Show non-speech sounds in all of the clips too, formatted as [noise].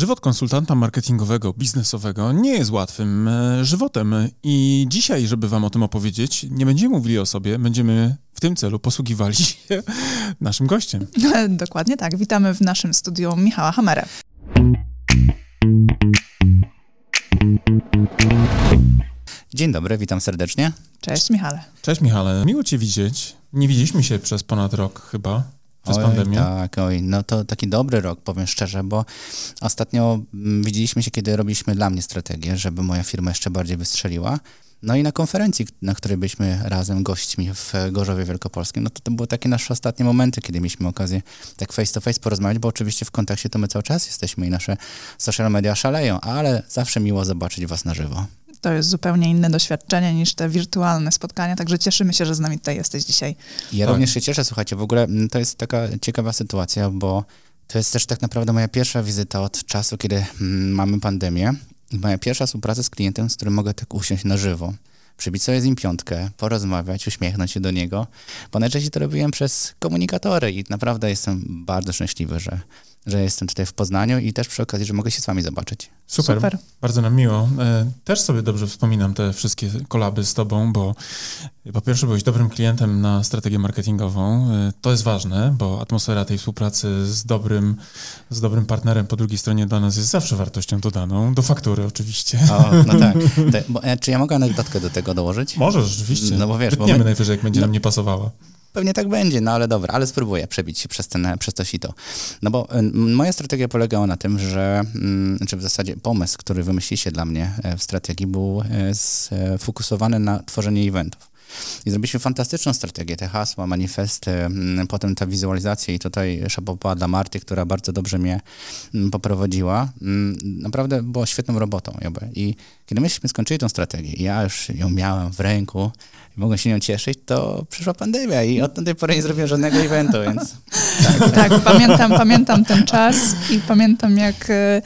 Żywot konsultanta marketingowego, biznesowego nie jest łatwym e, żywotem i dzisiaj, żeby wam o tym opowiedzieć, nie będziemy mówili o sobie, będziemy w tym celu posługiwali się [laughs] naszym gościem. [laughs] Dokładnie tak. Witamy w naszym studiu Michała Hamerę. Dzień dobry, witam serdecznie. Cześć Michale. Cześć Michale, miło cię widzieć. Nie widzieliśmy się przez ponad rok chyba przez oj, pandemię. Tak, oj, no to taki dobry rok, powiem szczerze, bo ostatnio mm, widzieliśmy się, kiedy robiliśmy dla mnie strategię, żeby moja firma jeszcze bardziej wystrzeliła. No i na konferencji, na której byliśmy razem gośćmi w Gorzowie Wielkopolskim, no to to były takie nasze ostatnie momenty, kiedy mieliśmy okazję tak face to face porozmawiać, bo oczywiście w kontakcie to my cały czas jesteśmy i nasze social media szaleją, ale zawsze miło zobaczyć was na żywo. To jest zupełnie inne doświadczenie niż te wirtualne spotkania, także cieszymy się, że z nami tutaj jesteś dzisiaj. Ja Tak. również się cieszę, słuchajcie, w ogóle mm, to jest taka ciekawa sytuacja, bo to jest też tak naprawdę moja pierwsza wizyta od czasu, kiedy mm, mamy pandemię i moja pierwsza współpraca z klientem, z którym mogę tak usiąść na żywo, przybić sobie z nim piątkę, porozmawiać, uśmiechnąć się do niego, bo najczęściej to robiłem przez komunikatory i naprawdę jestem bardzo szczęśliwy, że, że jestem tutaj w Poznaniu i też przy okazji, że mogę się z wami zobaczyć. Super, Super. bardzo nam miło. E, Też sobie dobrze wspominam te wszystkie kolaby z tobą, bo po pierwsze byłeś dobrym klientem na strategię marketingową. E, To jest ważne, bo atmosfera tej współpracy z dobrym, z dobrym partnerem po drugiej stronie dla nas jest zawsze wartością dodaną, do faktury oczywiście. O, no tak. [laughs] Te, bo, e, czy ja mogę anegdotkę do tego dołożyć? Możesz, rzeczywiście. No bo wiesz, bo Wytniemy my- najwyżej, jak będzie no- nam nie pasowała. Pewnie tak będzie, no ale dobra, ale spróbuję przebić się przez, ten, przez to sito. No bo y, moja strategia polegała na tym, że, mm, czy w zasadzie pomysł, który wymyśliliście dla mnie e, w strategii był e, sfokusowany na tworzenie eventów. I zrobiliśmy fantastyczną strategię, te hasła, manifesty, mm, potem ta wizualizacja i tutaj szapoba dla Marty, która bardzo dobrze mnie mm, poprowadziła. Naprawdę było świetną robotą. jakby. I kiedy myśmy skończyli tą strategię i ja już ją miałem w ręku i mogłem się nią cieszyć, to przyszła pandemia i od tej pory nie zrobiłem żadnego eventu, więc [laughs] Tak, pamiętam, pamiętam ten czas i pamiętam, jak e,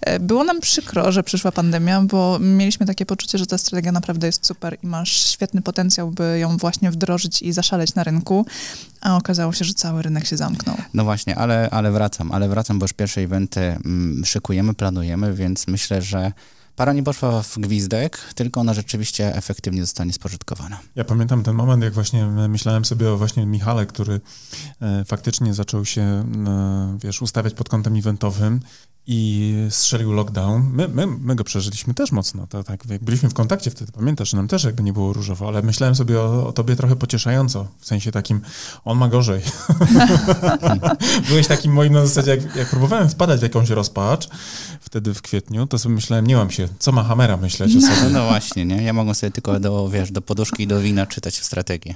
e, było nam przykro, że przyszła pandemia, bo mieliśmy takie poczucie, że ta strategia naprawdę jest super i masz świetny potencjał, by ją właśnie wdrożyć i zaszaleć na rynku, a okazało się, że cały rynek się zamknął. no właśnie, ale, ale wracam, ale wracam, bo już pierwsze eventy mm, szykujemy, planujemy, więc myślę, że para nie poszła w gwizdek, tylko ona rzeczywiście efektywnie zostanie spożytkowana. Ja pamiętam ten moment, jak właśnie myślałem sobie o właśnie Michale, który e, faktycznie zaczął się, e, wiesz, ustawiać pod kątem eventowym i strzelił lockdown. My, my, my go przeżyliśmy też mocno, to, tak, jak byliśmy w kontakcie wtedy, pamiętasz, że nam też jakby nie było różowo, ale myślałem sobie o, o tobie trochę pocieszająco, w sensie takim, on ma gorzej. [laughs] Byłeś takim moim na zasadzie, jak, jak próbowałem wpadać w jakąś rozpacz, wtedy w kwietniu, to sobie myślałem, nie mam się, co ma Hamera myśleć o No, sobie. no właśnie, nie? Ja mogę sobie tylko do, wiesz, do poduszki i do wina czytać strategię.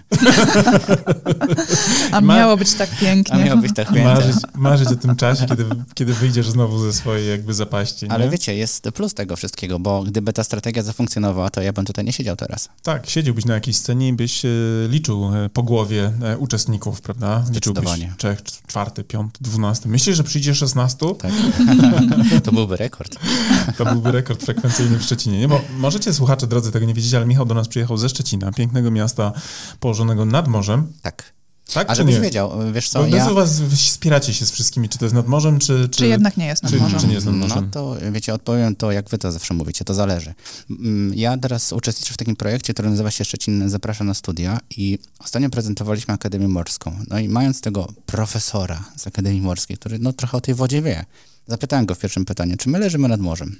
A Ma- miało być tak pięknie. A miało być tak pięknie. Marzyć, marzyć o tym czasie, kiedy, kiedy wyjdziesz znowu ze swojej jakby zapaści. Ale nie? wiecie, jest plus tego wszystkiego, bo gdyby ta strategia zafunkcjonowała, to ja bym tutaj nie siedział teraz. Tak, siedziałbyś na jakiejś scenie i byś e, liczył e, po głowie e, uczestników, prawda? Liczyłbyś Zdecydowanie. trzech, cz- czwarty, piąty, dwunasty. Myślisz, że przyjdzie 16? Tak. [laughs] to byłby rekord. To byłby rekord frekwencyjny w Szczecinie. Nie, bo możecie, słuchacze drodzy, tego nie wiedzieć, ale Michał do nas przyjechał ze Szczecina, pięknego miasta położonego nad morzem. Tak. Tak A czy żebyś nie? wiedział, wiesz co, Bo ja... was spieracie się z wszystkimi, czy to jest nad morzem, czy... Czy jednak nie jest nad czy, morzem? czy nie jest nad No morzem? to wiecie, odpowiem to, jak wy to zawsze mówicie, to zależy. Mm, Ja teraz uczestniczę w takim projekcie, który nazywa się Szczecin Zaprasza na Studia i ostatnio prezentowaliśmy Akademię Morską. No i mając tego profesora z Akademii Morskiej, który no trochę o tej wodzie wie, zapytałem go w pierwszym pytaniu, czy my leżymy nad morzem?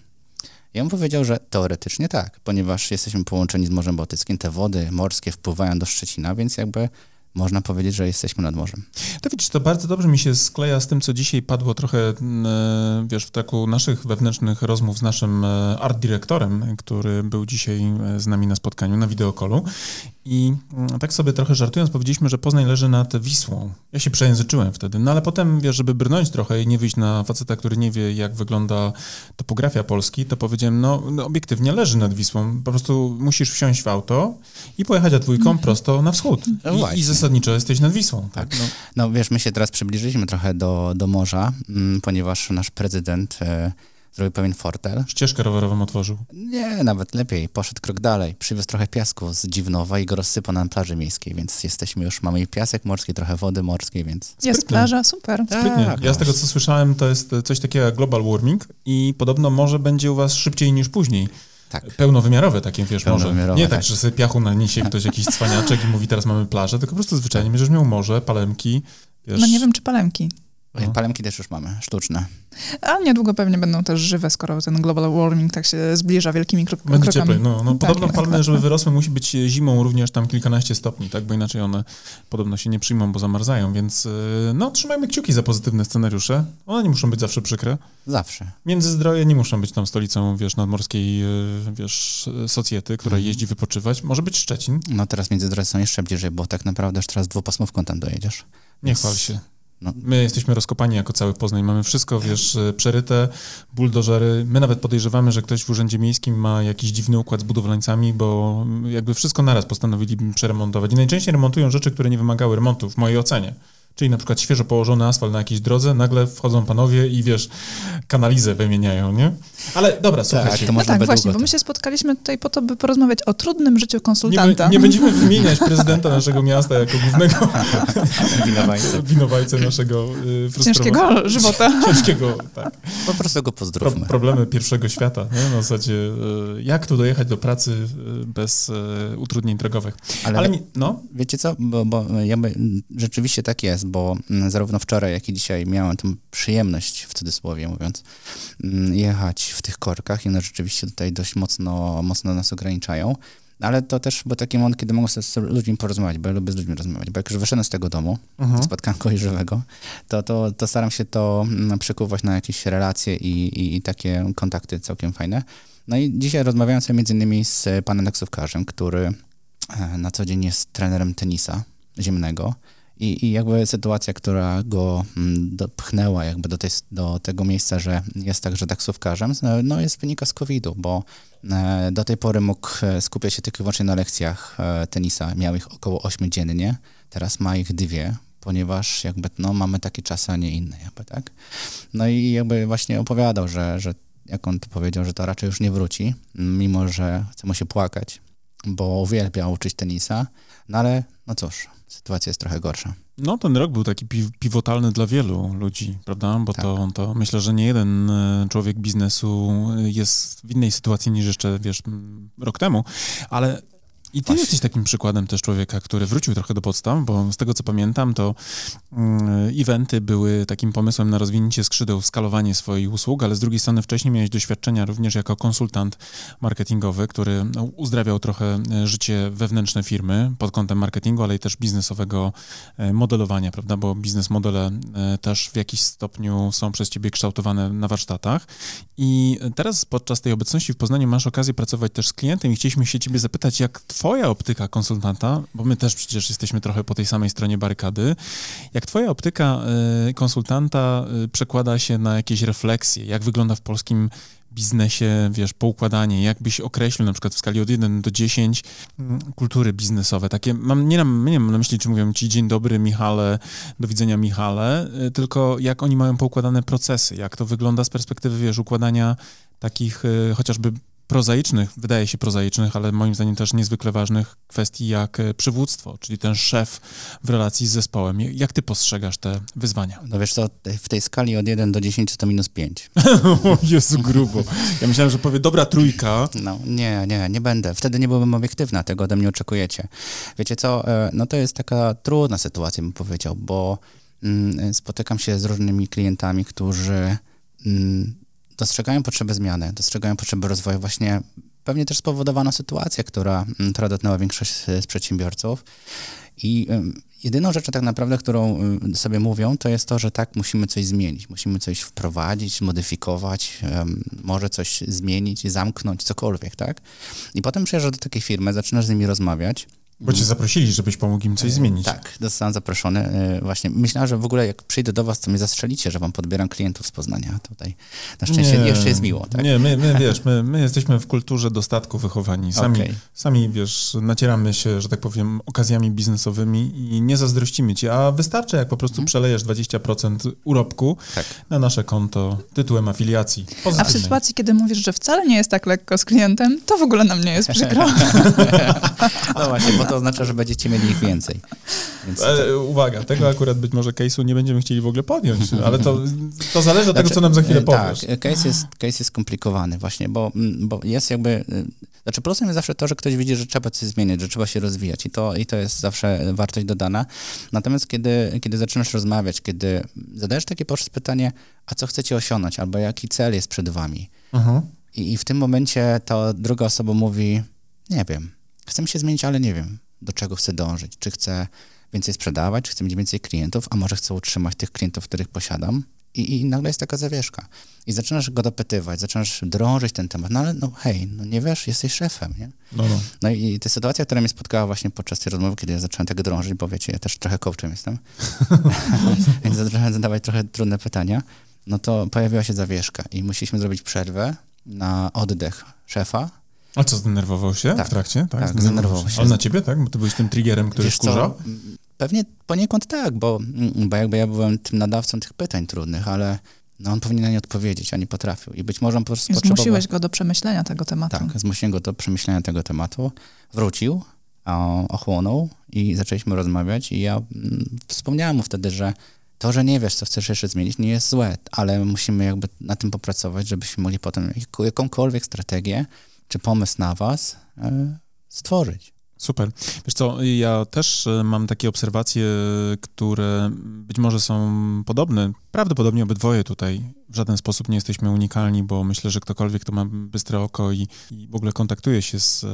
I on powiedział, że teoretycznie tak, ponieważ jesteśmy połączeni z Morzem Bałtyckim, te wody morskie wpływają do Szczecina, więc jakby można powiedzieć, że jesteśmy nad morzem. To widzisz, to bardzo dobrze mi się skleja z tym, co dzisiaj padło trochę, e, wiesz, w taku naszych wewnętrznych rozmów z naszym e, art dyrektorem, który był dzisiaj e, z nami na spotkaniu, na wideokolu. I mm, tak sobie trochę żartując powiedzieliśmy, że Poznań leży nad Wisłą. Ja się przejęzyczyłem wtedy, no ale potem, wiesz, żeby brnąć trochę i nie wyjść na faceta, który nie wie, jak wygląda topografia Polski, to powiedziałem, no, no obiektywnie leży nad Wisłą. Po prostu musisz wsiąść w auto i pojechać a dwójką prosto na wschód. No I. I zasadniczo jesteś nad Wisłą. Tak, no. No wiesz, my się teraz przybliżyliśmy trochę do, do morza, mm, ponieważ nasz prezydent e, zrobił pewien fortel. Ścieżkę rowerową otworzył. Nie, nawet lepiej. Poszedł krok dalej. Przywiózł trochę piasku z Dziwnowa i go rozsypał na plaży miejskiej, więc jesteśmy już, mamy i piasek morski, trochę wody morskiej, więc... Jest Sprytnie. plaża, super. Sprytnie. Tak, ja z tego, co słyszałem, to jest coś takiego jak global warming i podobno może będzie u was szybciej niż później. Tak. Pełnowymiarowe takie, wiesz, może. Pełnowymiarowe, Nie tak, tak. że sobie piachu naniesie ktoś jakiś cwaniaczek i mówi, teraz mamy plażę, tylko po prostu zwyczajnie będziesz miał morze, palemki, wiesz. No nie wiem, czy palemki. No. Palemki też już mamy, sztuczne. A niedługo pewnie będą też żywe, skoro ten global warming tak się zbliża wielkimi krok- Będzie krokami. cieplej. No, no, Tak, podobno tak, palmy, tak. żeby wyrosły, musi być zimą również tam kilkanaście stopni, tak? Bo inaczej one podobno się nie przyjmą, bo zamarzają, więc yy, no, trzymajmy kciuki za pozytywne scenariusze. One nie muszą być zawsze przykre. Zawsze. Międzyzdroje nie muszą być tam stolicą, wiesz, nadmorskiej, yy, wiesz, socjety, która Mhm. jeździ wypoczywać. Może być Szczecin. No teraz między są jeszcze bliżej, bo tak naprawdę już teraz dwupasmówką tam dojedziesz. Nie chwal się. No. My jesteśmy rozkopani jako cały Poznań. Mamy wszystko, wiesz, y, przeryte, buldożery. My nawet podejrzewamy, że ktoś w Urzędzie Miejskim ma jakiś dziwny układ z budowlańcami, bo jakby wszystko naraz postanowili przeremontować. I najczęściej remontują rzeczy, które nie wymagały remontu, w mojej ocenie. Czyli na przykład świeżo położony asfalt na jakiejś drodze, nagle wchodzą panowie i wiesz, kanalizę wymieniają, nie? Ale dobra, słuchajcie. to No można tak, by właśnie, bo my to- się spotkaliśmy tutaj po to, by porozmawiać o trudnym życiu Nie, konsultanta. be- nie będziemy wymieniać prezydenta naszego miasta jako głównego [laughs] Winowajcy. winowajcę naszego y, Ciężkiego żywota. [laughs] Ciężkiego, tak. Po prostu go Pro, pozdrówmy. problemy pierwszego świata. Nie? Na zasadzie, y, jak tu dojechać do pracy y, bez y, utrudnień drogowych. Ale, Ale mi, no, wiecie co, bo, bo jakby mm, rzeczywiście tak jest, bo mm, zarówno wczoraj, jak i dzisiaj miałem tę przyjemność, w cudzysłowie mówiąc, mm, jechać w tych korkach i one rzeczywiście tutaj dość mocno, mocno nas ograniczają. Ale to też był taki moment, kiedy mogę sobie z ludźmi porozmawiać, bo ja lubię z ludźmi rozmawiać, bo jak już wyszedłem z tego domu, mhm. spotkałem kogoś żywego, to, to, to staram się to mm, przekuwać na jakieś relacje i, i, i takie kontakty całkiem fajne. No i dzisiaj rozmawiałem sobie między innymi z panem taksówkarzem, który e, na co dzień jest trenerem tenisa ziemnego i, i jakby sytuacja, która go mm, dopchnęła jakby do, tej, do tego miejsca, że jest także taksówkarzem, no jest wynika z COVID-u, bo e, do tej pory mógł e, skupiać się tylko i wyłącznie na lekcjach e, tenisa, miał ich około 8 dziennie, teraz ma ich dwie, ponieważ jakby no, mamy takie czasy, a nie inne jakby, tak? No i jakby właśnie opowiadał, że, że jak on to powiedział, że to raczej już nie wróci, mimo że chce mu się płakać, bo uwielbia uczyć tenisa, no ale no cóż, sytuacja jest trochę gorsza. no ten rok był taki pi- pivotalny dla wielu ludzi, prawda? Bo Tak. to, to myślę, że nie jeden y, człowiek biznesu y, jest w innej sytuacji niż jeszcze, wiesz, rok temu, ale i ty Właśnie. jesteś takim przykładem też człowieka, który wrócił trochę do podstaw, bo z tego co pamiętam, to mm, eventy były takim pomysłem na rozwinięcie skrzydeł, skalowanie swoich usług, ale z drugiej strony wcześniej miałeś doświadczenia również jako konsultant marketingowy, który no, uzdrawiał trochę e, życie wewnętrzne firmy pod kątem marketingu, ale i też biznesowego e, modelowania, prawda? Bo biznes modele e, też w jakiś stopniu są przez ciebie kształtowane na warsztatach. I teraz podczas tej obecności w Poznaniu masz okazję pracować też z klientem i chcieliśmy się ciebie zapytać, jak twoja optyka konsultanta, bo my też przecież jesteśmy trochę po tej samej stronie barykady, jak twoja optyka e, konsultanta e, przekłada się na jakieś refleksje, jak wygląda w polskim biznesie, wiesz, poukładanie, jak byś określił na przykład w skali od 1 do 10 mm, kultury biznesowe, takie, mam, nie, mam, nie mam na myśli, czy mówią ci dzień dobry Michale, do widzenia Michale, y, tylko jak oni mają poukładane procesy, jak to wygląda z perspektywy, wiesz, układania takich y, chociażby prozaicznych, wydaje się prozaicznych, ale moim zdaniem też niezwykle ważnych kwestii jak y, przywództwo, czyli ten szef w relacji z zespołem. Jak ty postrzegasz te wyzwania? No wiesz co, w tej skali od 1 do 10 to minus 5. [laughs] o Jezu, grubo. Ja myślałem, że powie dobra trójka. No nie, nie, nie będę. Wtedy nie byłbym obiektywna, tego ode mnie oczekujecie. Wiecie co, e, no to jest taka trudna sytuacja, bym powiedział, bo mm, spotykam się z różnymi klientami, którzy mm, dostrzegają potrzebę zmiany, dostrzegają potrzebę rozwoju, właśnie pewnie też spowodowana sytuacja, która, mm, która dotknęła większość z, z przedsiębiorców. I jedyną rzeczą tak naprawdę, którą ym, sobie mówią, to jest to, że tak, musimy coś zmienić, musimy coś wprowadzić, zmodyfikować, ym, może coś zmienić, zamknąć, cokolwiek, tak? I potem przyjeżdżasz do takiej firmy, zaczynasz z nimi rozmawiać Bo cię zaprosili, żebyś pomógł im coś zmienić. Tak, zostałem zaproszony. y, Właśnie myślałem, że w ogóle jak przyjdę do was, to mnie zastrzelicie, że wam podbieram klientów z Poznania. Tutaj na szczęście jeszcze jest miło, tak? Nie, my, my wiesz, my, my jesteśmy w kulturze dostatku wychowani. Sami, Okej. sami, wiesz, nacieramy się, że tak powiem, okazjami biznesowymi i nie zazdrościmy ci, a wystarczy, jak po prostu przelejesz 20% urobku Tak. na nasze konto tytułem afiliacji. A w Pozytywnej. sytuacji, kiedy mówisz, że wcale nie jest tak lekko z klientem, to w ogóle nam nie jest przykro. [laughs] [laughs] No właśnie, bo to oznacza, że będziecie mieli ich więcej. Więc E, uwaga, tego akurat być może case'u nie będziemy chcieli w ogóle podjąć, ale to, to zależy od tego, co nam za chwilę e, powiesz. Tak, case jest, case jest skomplikowany właśnie, bo, mm, bo jest jakby, y, znaczy plusem jest zawsze to, że ktoś widzi, że trzeba coś zmieniać, że trzeba się rozwijać i to, i to jest zawsze wartość dodana. Natomiast kiedy, kiedy zaczynasz rozmawiać, kiedy zadajesz takie pytanie, a co chcecie osiągnąć, albo jaki cel jest przed wami Mhm. i, i w tym momencie ta druga osoba mówi, nie wiem, chcę się zmienić, ale nie wiem, do czego chcę dążyć, czy chcę więcej sprzedawać, czy chcę mieć więcej klientów, a może chcę utrzymać tych klientów, których posiadam. I, I nagle jest taka zawieszka. I zaczynasz go dopytywać, zaczynasz drążyć ten temat. No ale no hej, no nie wiesz, jesteś szefem, nie? No, no. No i ta sytuacja, która mnie spotkała właśnie podczas tej rozmowy, kiedy ja zacząłem tego drążyć, bo wiecie, ja też trochę coachem jestem, [laughs] [laughs] więc zacząłem zadawać trochę trudne pytania, no to pojawiła się zawieszka i musieliśmy zrobić przerwę na oddech szefa. A co, zdenerwował się Tak. w trakcie? Tak, zdenerwował się. Ale na ciebie, tak? Bo ty byłeś tym triggerem, który Wiesz co, wkurzał? m, Pewnie poniekąd tak, bo, mm, bo jakby ja byłem tym nadawcą tych pytań trudnych, ale no on powinien na nie odpowiedzieć, a nie potrafił. I być może on po prostu potrzebował... Zmusiłeś go do przemyślenia tego tematu. Tak, zmusiłem go do przemyślenia tego tematu. Wrócił, ochłonął i zaczęliśmy rozmawiać i ja mm, wspomniałem mu wtedy, że to, że nie wiesz, co chcesz jeszcze zmienić, nie jest złe, ale musimy jakby na tym popracować, żebyśmy mogli potem jak- jakąkolwiek strategię czy pomysł na was e, stworzyć. Super. Wiesz co, ja też e, mam takie obserwacje, które być może są podobne. Prawdopodobnie obydwoje tutaj w żaden sposób nie jesteśmy unikalni, bo myślę, że ktokolwiek, kto ma bystre oko i, i w ogóle kontaktuje się z e,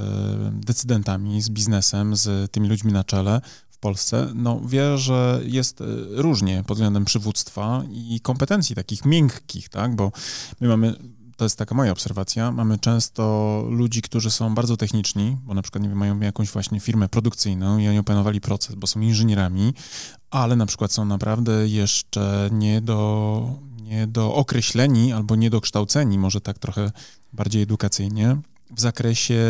decydentami, z biznesem, z tymi ludźmi na czele w Polsce, no wie, że jest różnie pod względem przywództwa i kompetencji takich miękkich, tak, bo my mamy to jest taka moja obserwacja. Mamy często ludzi, którzy są bardzo techniczni, bo na przykład nie wiem, mają jakąś właśnie firmę produkcyjną i oni opanowali proces, bo są inżynierami, ale na przykład są naprawdę jeszcze nie do, nie do określeni albo niedokształceni, może tak trochę bardziej edukacyjnie, w zakresie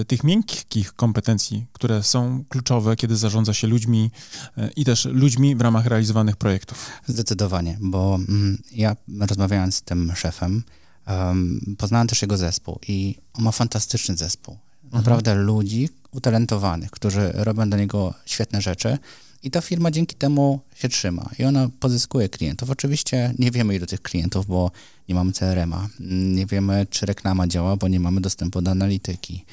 y, tych miękkich kompetencji, które są kluczowe, kiedy zarządza się ludźmi y, i też ludźmi w ramach realizowanych projektów. Zdecydowanie, bo mm, ja rozmawiając z tym szefem, um, poznałem też jego zespół i on ma fantastyczny zespół. Naprawdę ludzi utalentowanych, którzy robią dla niego świetne rzeczy i ta firma dzięki temu się trzyma i ona pozyskuje klientów. Oczywiście nie wiemy ilu tych klientów, bo nie mamy CRM-a, nie wiemy czy reklama działa, bo nie mamy dostępu do analityki.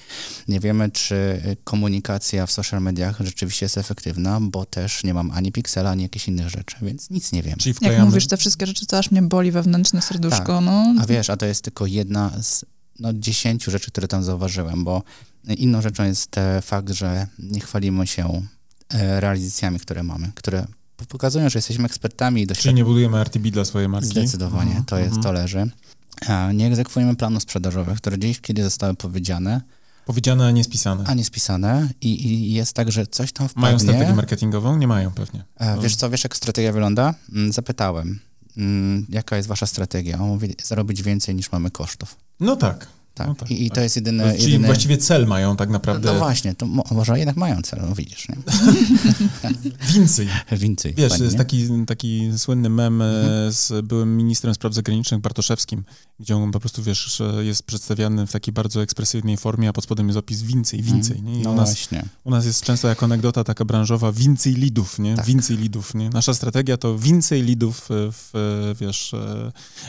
Nie wiemy czy komunikacja w social mediach rzeczywiście jest efektywna, bo też nie mam ani Pixela, ani jakichś innych rzeczy, więc nic nie wiemy. Czyli Jak wklejamy... mówisz te wszystkie rzeczy, to aż mnie boli wewnętrzne serduszko. No, A wiesz, a to jest tylko jedna z no, dziesięciu rzeczy, które tam zauważyłem, bo inną rzeczą jest fakt, że nie chwalimy się e, realizacjami, które mamy, które pokazują, że jesteśmy ekspertami i Czyli nie budujemy RTB dla swojej marki? Zdecydowanie, Mhm, to jest, to leży. Nie egzekwujemy planów sprzedażowych, które gdzieś kiedy zostały powiedziane, Powiedziane, a nie spisane. a nie spisane i, i jest tak, że coś tam wpadnie. Mają strategię marketingową? Nie mają pewnie. E, Wiesz co, wiesz jak strategia wygląda? Mm, Zapytałem, mm, jaka jest wasza strategia? On mówi, zarobić więcej niż mamy kosztów. No tak. Tak. No tak, I, I tak. to jest jedyny... Czyli jedyny... właściwie cel mają tak naprawdę No właśnie, to mo- może jednak mają cel, no widzisz, nie? [laughs] więcej. Więcej. Wiesz, jest taki, taki słynny mem e, Mhm. z byłym ministrem spraw zagranicznych Bartoszewskim, gdzie on po prostu, wiesz, jest przedstawiany w takiej bardzo ekspresyjnej formie, a pod spodem jest opis więcej, więcej. Nie? I No u, nas, właśnie. u nas jest często jako anegdota taka branżowa więcej lidów, nie? Tak. Więcej lidów, nie? Nasza strategia to więcej lidów e, w, e, wiesz,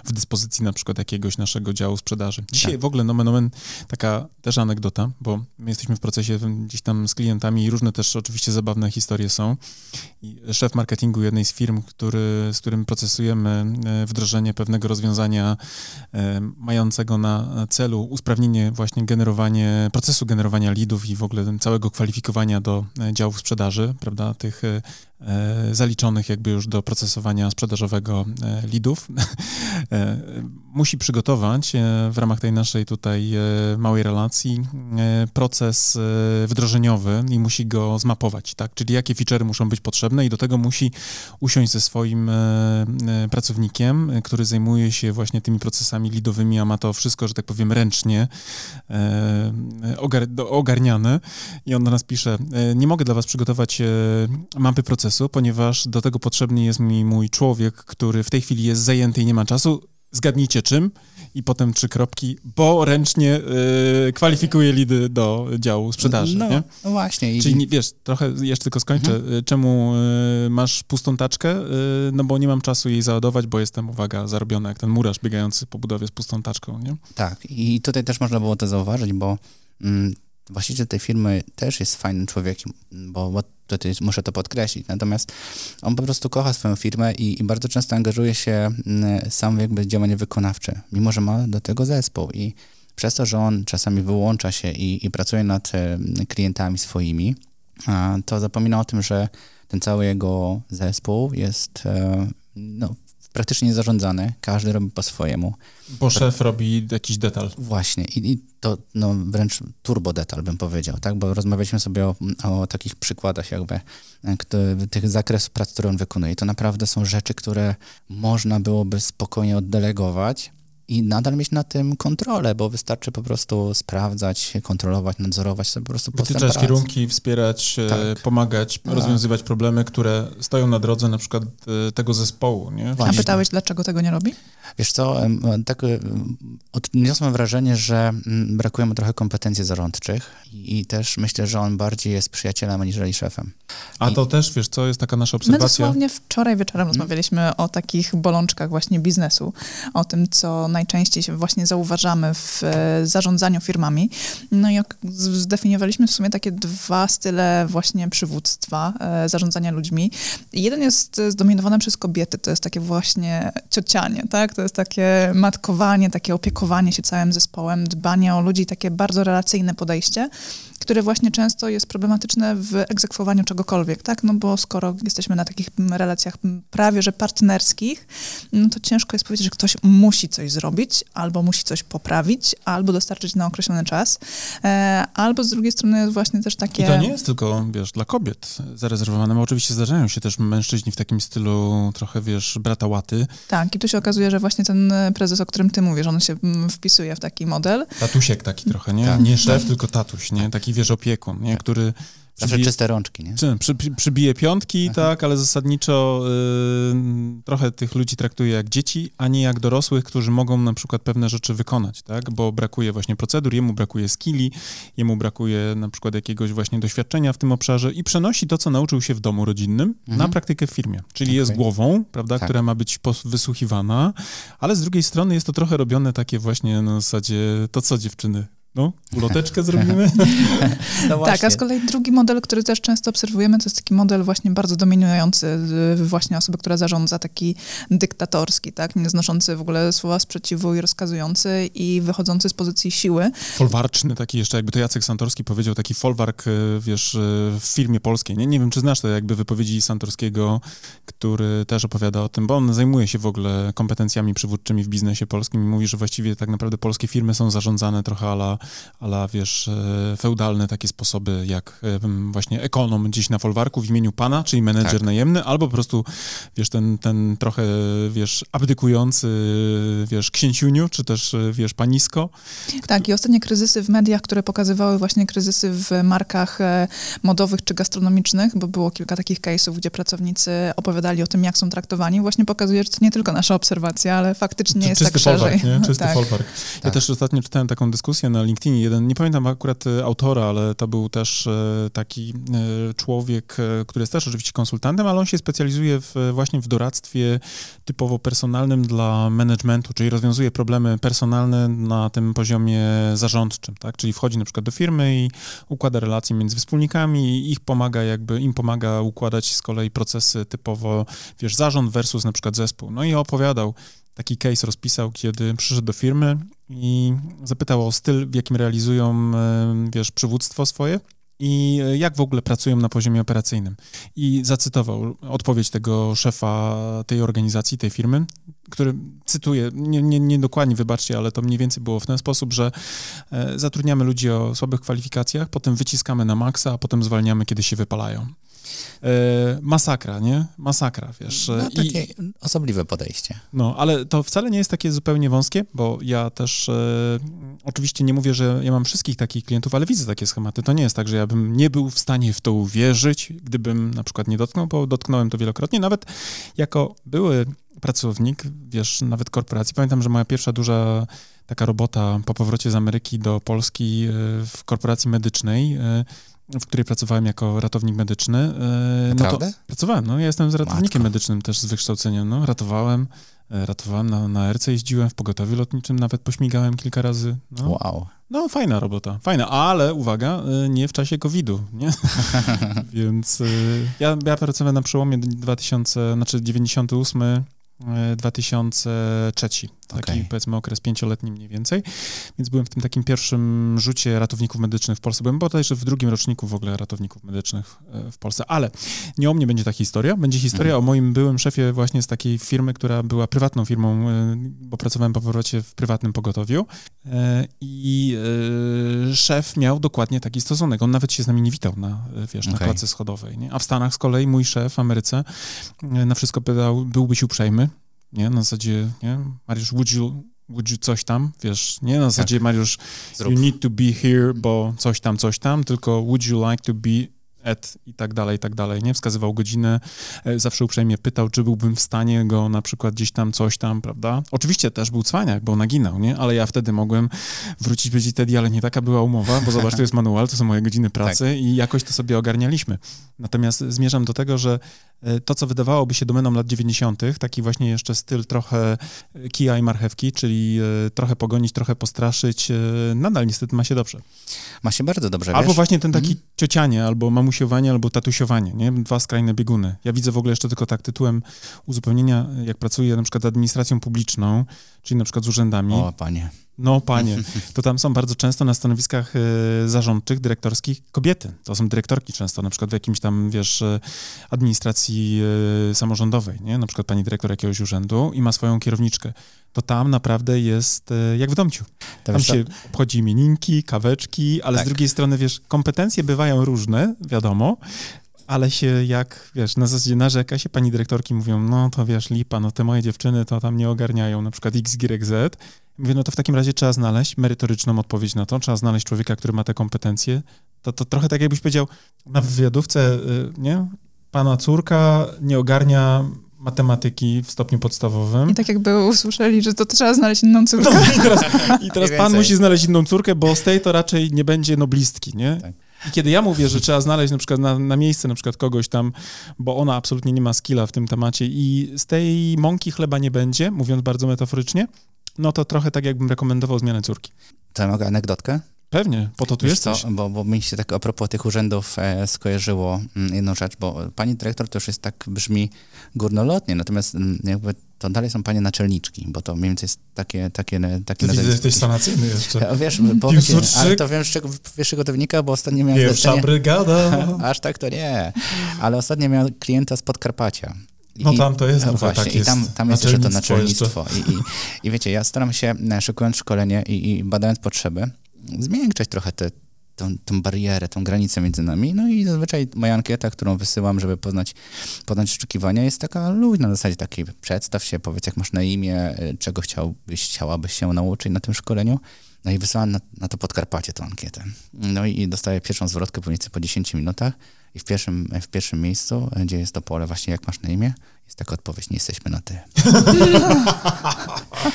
w dyspozycji na przykład jakiegoś naszego działu sprzedaży. Dzisiaj Tak. w ogóle nomen omen taka też anegdota, bo my jesteśmy w procesie gdzieś tam z klientami i różne też oczywiście zabawne historie są. I szef marketingu jednej z firm, który, z którym procesujemy e, wdrożenie pewnego rozwiązania e, mającego na celu usprawnienie właśnie generowanie, procesu generowania leadów i w ogóle całego kwalifikowania do e, działów sprzedaży, prawda, tych zaliczonych jakby już do procesowania sprzedażowego e, leadów, [laughs] e, musi przygotować w ramach tej naszej tutaj małej relacji proces wdrożeniowy i musi go zmapować, tak? Czyli jakie featurey muszą być potrzebne i do tego musi usiąść ze swoim pracownikiem, który zajmuje się właśnie tymi procesami lidowymi, a ma to wszystko, że tak powiem, ręcznie ogarniane. I on do nas pisze, nie mogę dla was przygotować mapy procesu, ponieważ do tego potrzebny jest mi mój człowiek, który w tej chwili jest zajęty i nie ma czasu. Zgadnijcie czym i potem trzy kropki, bo ręcznie y, kwalifikuje lidy do działu sprzedaży. No, nie? no właśnie. Czyli wiesz, trochę jeszcze tylko skończę. Mhm. Y, czemu y, masz pustą taczkę? Y, no bo nie mam czasu jej załadować, bo jestem, uwaga, zarobiona jak ten murarz biegający po budowie z pustą taczką. Nie? Tak, i tutaj też można było to zauważyć, bo mm, właściciel tej firmy też jest fajnym człowiekiem, bo, bo tutaj muszę to podkreślić. Natomiast on po prostu kocha swoją firmę i, i, bardzo często angażuje się mm, sam jakby działanie wykonawcze, mimo że ma do tego zespół i przez to, że on czasami wyłącza się i, i pracuje nad e, klientami swoimi, to zapomina o tym, że ten cały jego zespół jest e, no, praktycznie zarządzany, każdy robi po swojemu. Bo szef robi jakiś detal. Właśnie i, i to no, wręcz turbo detal bym powiedział, tak, bo rozmawialiśmy sobie o, o takich przykładach jakby który, tych zakresów prac, które on wykonuje. To naprawdę są rzeczy, które można byłoby spokojnie oddelegować, i nadal mieć na tym kontrolę, bo wystarczy po prostu sprawdzać, kontrolować, nadzorować sobie po prostu Wytyczać kierunki, wspierać, e, tak. pomagać, tak. rozwiązywać problemy, które stoją na drodze na przykład e, tego zespołu. Nie? A pytałeś, dlaczego tego nie robi? Wiesz co, tak odniosłem wrażenie, że brakuje mu trochę kompetencji zarządczych i też myślę, że on bardziej jest przyjacielem aniżeli szefem. A I... to też, wiesz co, jest taka nasza obserwacja? My dosłownie wczoraj wieczorem hmm. rozmawialiśmy o takich bolączkach właśnie biznesu, o tym, co najczęściej się właśnie zauważamy w e, zarządzaniu firmami. No i zdefiniowaliśmy w sumie takie dwa style właśnie przywództwa, e, zarządzania ludźmi. Jeden jest zdominowany przez kobiety, to jest takie właśnie ciocianie, tak? To jest takie matkowanie, takie opiekowanie się całym zespołem, dbanie o ludzi, takie bardzo relacyjne podejście które właśnie często jest problematyczne w egzekwowaniu czegokolwiek, tak? No bo skoro jesteśmy na takich relacjach prawie że partnerskich, no to ciężko jest powiedzieć, że ktoś musi coś zrobić, albo musi coś poprawić, albo dostarczyć na określony czas, e, albo z drugiej strony jest właśnie też takie... I to nie jest tylko, wiesz, dla kobiet zarezerwowane, bo oczywiście zdarzają się też mężczyźni w takim stylu trochę, wiesz, brata łaty. Tak, i tu się okazuje, że właśnie ten prezes, o którym ty mówisz, on się wpisuje w taki model. Tatusiek taki trochę, nie? Tak. Nie szef, tylko tatuś, nie? Taki wiesz, opiekun, nie? Tak. który Zawsze przybije, czyste rączki, nie? Czy, przy, przybije piątki, Aha. tak, ale zasadniczo y, trochę tych ludzi traktuje jak dzieci, a nie jak dorosłych, którzy mogą na przykład pewne rzeczy wykonać, tak, bo brakuje właśnie procedur, jemu brakuje skilli, jemu brakuje na przykład jakiegoś właśnie doświadczenia w tym obszarze i przenosi to, co nauczył się w domu rodzinnym mhm. na praktykę w firmie, czyli okay. jest głową, prawda, tak. która ma być wysłuchiwana, ale z drugiej strony jest to trochę robione takie właśnie na zasadzie to, co dziewczyny no, uloteczkę zrobimy. [laughs] No tak, a z kolei drugi model, który też często obserwujemy, to jest taki model właśnie bardzo dominujący y, właśnie osoby, która zarządza, taki dyktatorski, tak, nieznoszący w ogóle słowa sprzeciwu i rozkazujący i wychodzący z pozycji siły. Folwarczny taki jeszcze, jakby to Jacek Santorski powiedział, taki folwark, y, wiesz, y, w firmie polskiej. Nie, nie wiem, czy znasz te jakby wypowiedzi Santorskiego, który też opowiada o tym, bo on zajmuje się w ogóle kompetencjami przywódczymi w biznesie polskim i mówi, że właściwie tak naprawdę polskie firmy są zarządzane trochę ala ale wiesz, e, feudalne takie sposoby jak e, właśnie ekonom gdzieś na folwarku w imieniu pana, czyli menedżer tak. najemny, albo po prostu, wiesz, ten, ten trochę, wiesz, abdykujący, wiesz, księciuniu, czy też, e, wiesz, panisko. Tak, i ostatnie kryzysy w mediach, które pokazywały właśnie kryzysy w markach modowych czy gastronomicznych, bo było kilka takich case'ów, gdzie pracownicy opowiadali o tym, jak są traktowani, właśnie pokazuje, że to nie tylko nasza obserwacja, ale faktycznie jest Czysty tak szerzej. Nie? [laughs] Czysty tak. folwark. Ja tak. też ostatnio czytałem taką dyskusję na LinkedInie jeden, nie pamiętam akurat e, autora, ale to był też e, taki e, człowiek, który jest też oczywiście konsultantem, ale on się specjalizuje w, właśnie w doradztwie typowo personalnym dla managementu, czyli rozwiązuje problemy personalne na tym poziomie zarządczym, tak? Czyli wchodzi na przykład do firmy i układa relacje między wspólnikami i ich pomaga jakby, im pomaga układać z kolei procesy typowo, wiesz, zarząd versus na przykład zespół. No i opowiadał, taki case rozpisał, kiedy przyszedł do firmy i zapytał o styl, w jakim realizują, wiesz, przywództwo swoje. i jak w ogóle pracują na poziomie operacyjnym. I zacytował odpowiedź tego szefa tej organizacji, tej firmy, który cytuję, nie, nie, nie dokładnie, wybaczcie, ale to mniej więcej było w ten sposób, że e, zatrudniamy ludzi o słabych kwalifikacjach, potem wyciskamy na maksa, a potem zwalniamy, kiedy się wypalają. E, masakra, nie? Masakra, wiesz. No, takie I, osobliwe podejście. No, ale to wcale nie jest takie zupełnie wąskie, bo ja też e, oczywiście nie mówię, że ja mam wszystkich takich klientów, ale widzę takie schematy. To nie jest tak, że ja bym nie był w stanie w to uwierzyć, gdybym na przykład nie dotknął, bo dotknąłem to wielokrotnie. Nawet jako były pracownik, wiesz, nawet korporacji. Pamiętam, że moja pierwsza duża taka robota po powrocie z Ameryki do Polski e, w korporacji medycznej e, w której pracowałem jako ratownik medyczny. E? No to pracowałem, no ja jestem z ratownikiem Matko. medycznym też z wykształcenia, no ratowałem, e, ratowałem na, na RC, jeździłem w pogotowiu lotniczym, nawet pośmigałem kilka razy. No. Wow. No fajna robota, fajna, ale uwaga, e, nie w czasie COVID-u, nie? [laughs] Więc ja, ja pracowałem na przełomie 2000, znaczy 98 2003. Taki okay. powiedzmy okres pięcioletni mniej więcej. Więc byłem w tym takim pierwszym rzucie ratowników medycznych w Polsce. Byłem bodajże w drugim roczniku w ogóle ratowników medycznych e, w Polsce. Ale nie o mnie będzie ta historia. Będzie historia mhm. o moim byłym szefie właśnie z takiej firmy, która była prywatną firmą, e, bo pracowałem po powrocie w prywatnym pogotowiu. E, I szef miał dokładnie taki stosunek. On nawet się z nami nie witał na, wiesz, okay. na klatce schodowej. Nie? A w Stanach z kolei mój szef w Ameryce na wszystko pytał, byłbyś uprzejmy, nie? Na zasadzie, nie? Mariusz, would you, would you coś tam, wiesz, nie? Na zasadzie, tak. Mariusz, Zrób. you need to be here, bo coś tam, coś tam, tylko would you like to be et i tak dalej, i tak dalej, nie? Wskazywał godzinę, e, zawsze uprzejmie pytał, czy byłbym w stanie go na przykład gdzieś tam, coś tam, prawda? Oczywiście też był cwaniak, bo naginał, nie? Ale ja wtedy mogłem wrócić powiedzieć Teddy, ale nie taka była umowa, bo zobacz, to jest manual, to są moje godziny pracy tak. i jakoś to sobie ogarnialiśmy. Natomiast zmierzam do tego, że e, to, co wydawałoby się domeną lat 90., taki właśnie jeszcze styl trochę kija i marchewki, czyli e, trochę pogonić, trochę postraszyć, nadal niestety ma się dobrze. Ma się bardzo dobrze, Albo wiesz? właśnie ten taki mm. ciocianie, albo mam mamusiowanie albo tatusiowanie, nie? Dwa skrajne bieguny. Ja widzę w ogóle jeszcze tylko tak tytułem uzupełnienia, jak pracuję na przykład administracją publiczną, czyli na przykład z urzędami. O, panie. No, panie, [laughs] to tam są bardzo często na stanowiskach y, zarządczych, dyrektorskich kobiety. To są dyrektorki często, na przykład w jakimś tam, wiesz, e, administracji y, samorządowej, nie? Na przykład pani dyrektor jakiegoś urzędu i ma swoją kierowniczkę. To tam naprawdę jest y, jak w domciu. To tam się to... obchodzi imieninki, kaweczki, ale tak. z drugiej strony, wiesz, kompetencje bywają różne, wiadomo, ale się jak, wiesz, na zasadzie narzeka się, pani dyrektorki mówią, no to wiesz, lipa, no te moje dziewczyny to tam nie ogarniają, na przykład X, Y, Z. Mówię, no to w takim razie trzeba znaleźć merytoryczną odpowiedź na to, trzeba znaleźć człowieka, który ma te kompetencje. To, to trochę tak jakbyś powiedział, na wywiadówce, y, nie? Pana córka nie ogarnia matematyki w stopniu podstawowym. I tak jakby usłyszeli, że to trzeba znaleźć inną córkę. No, I teraz, i [laughs] teraz pan musi znaleźć inną córkę, bo z tej to raczej nie będzie noblistki, nie? Tak. I kiedy ja mówię, że trzeba znaleźć na przykład na, na miejsce na przykład kogoś tam, bo ona absolutnie nie ma skilla w tym temacie i z tej mąki chleba nie będzie, mówiąc bardzo metaforycznie, no to trochę tak jakbym rekomendował zmianę córki. To mogę anegdotkę? Pewnie, po to tu jest Co, bo, bo mi się tak a propos tych urzędów e, skojarzyło mm, jedną rzecz, bo pani dyrektor to już jest tak, brzmi górnolotnie, natomiast mm, jakby to dalej są panie naczelniczki, bo to mniej więcej jest takie, takie, takie Ty widzę, jesteś sanacyjny jeszcze. [laughs] Wiesz, powiedz, ale to wiem, z czego, wiesz, czego to wynika, bo ostatnio miałem... Pierwsza brygada. [laughs] Aż tak to nie, ale ostatnio miałem klienta z Podkarpacia. No tam to jest no właśnie, tak jest. I tam, tam jest jeszcze to naczelnictwo. I, i, I wiecie, ja staram się, e, szykując szkolenie i, i badając potrzeby, zmiękczać trochę te, tą, tą barierę, tą granicę między nami. No i zazwyczaj moja ankieta, którą wysyłam, żeby poznać, poznać oczekiwania, jest taka luźna na zasadzie takiej, przedstaw się, powiedz jak masz na imię, e, czego chciałbyś, chciałabyś się nauczyć na tym szkoleniu. No i wysyłam na, na to Podkarpacie tę ankietę. No i, i dostaję pierwszą zwrotkę mniej po 10 minutach i w pierwszym, w pierwszym miejscu, gdzie jest to pole właśnie jak masz na imię, jest taka odpowiedź, nie jesteśmy na ty. [laughs]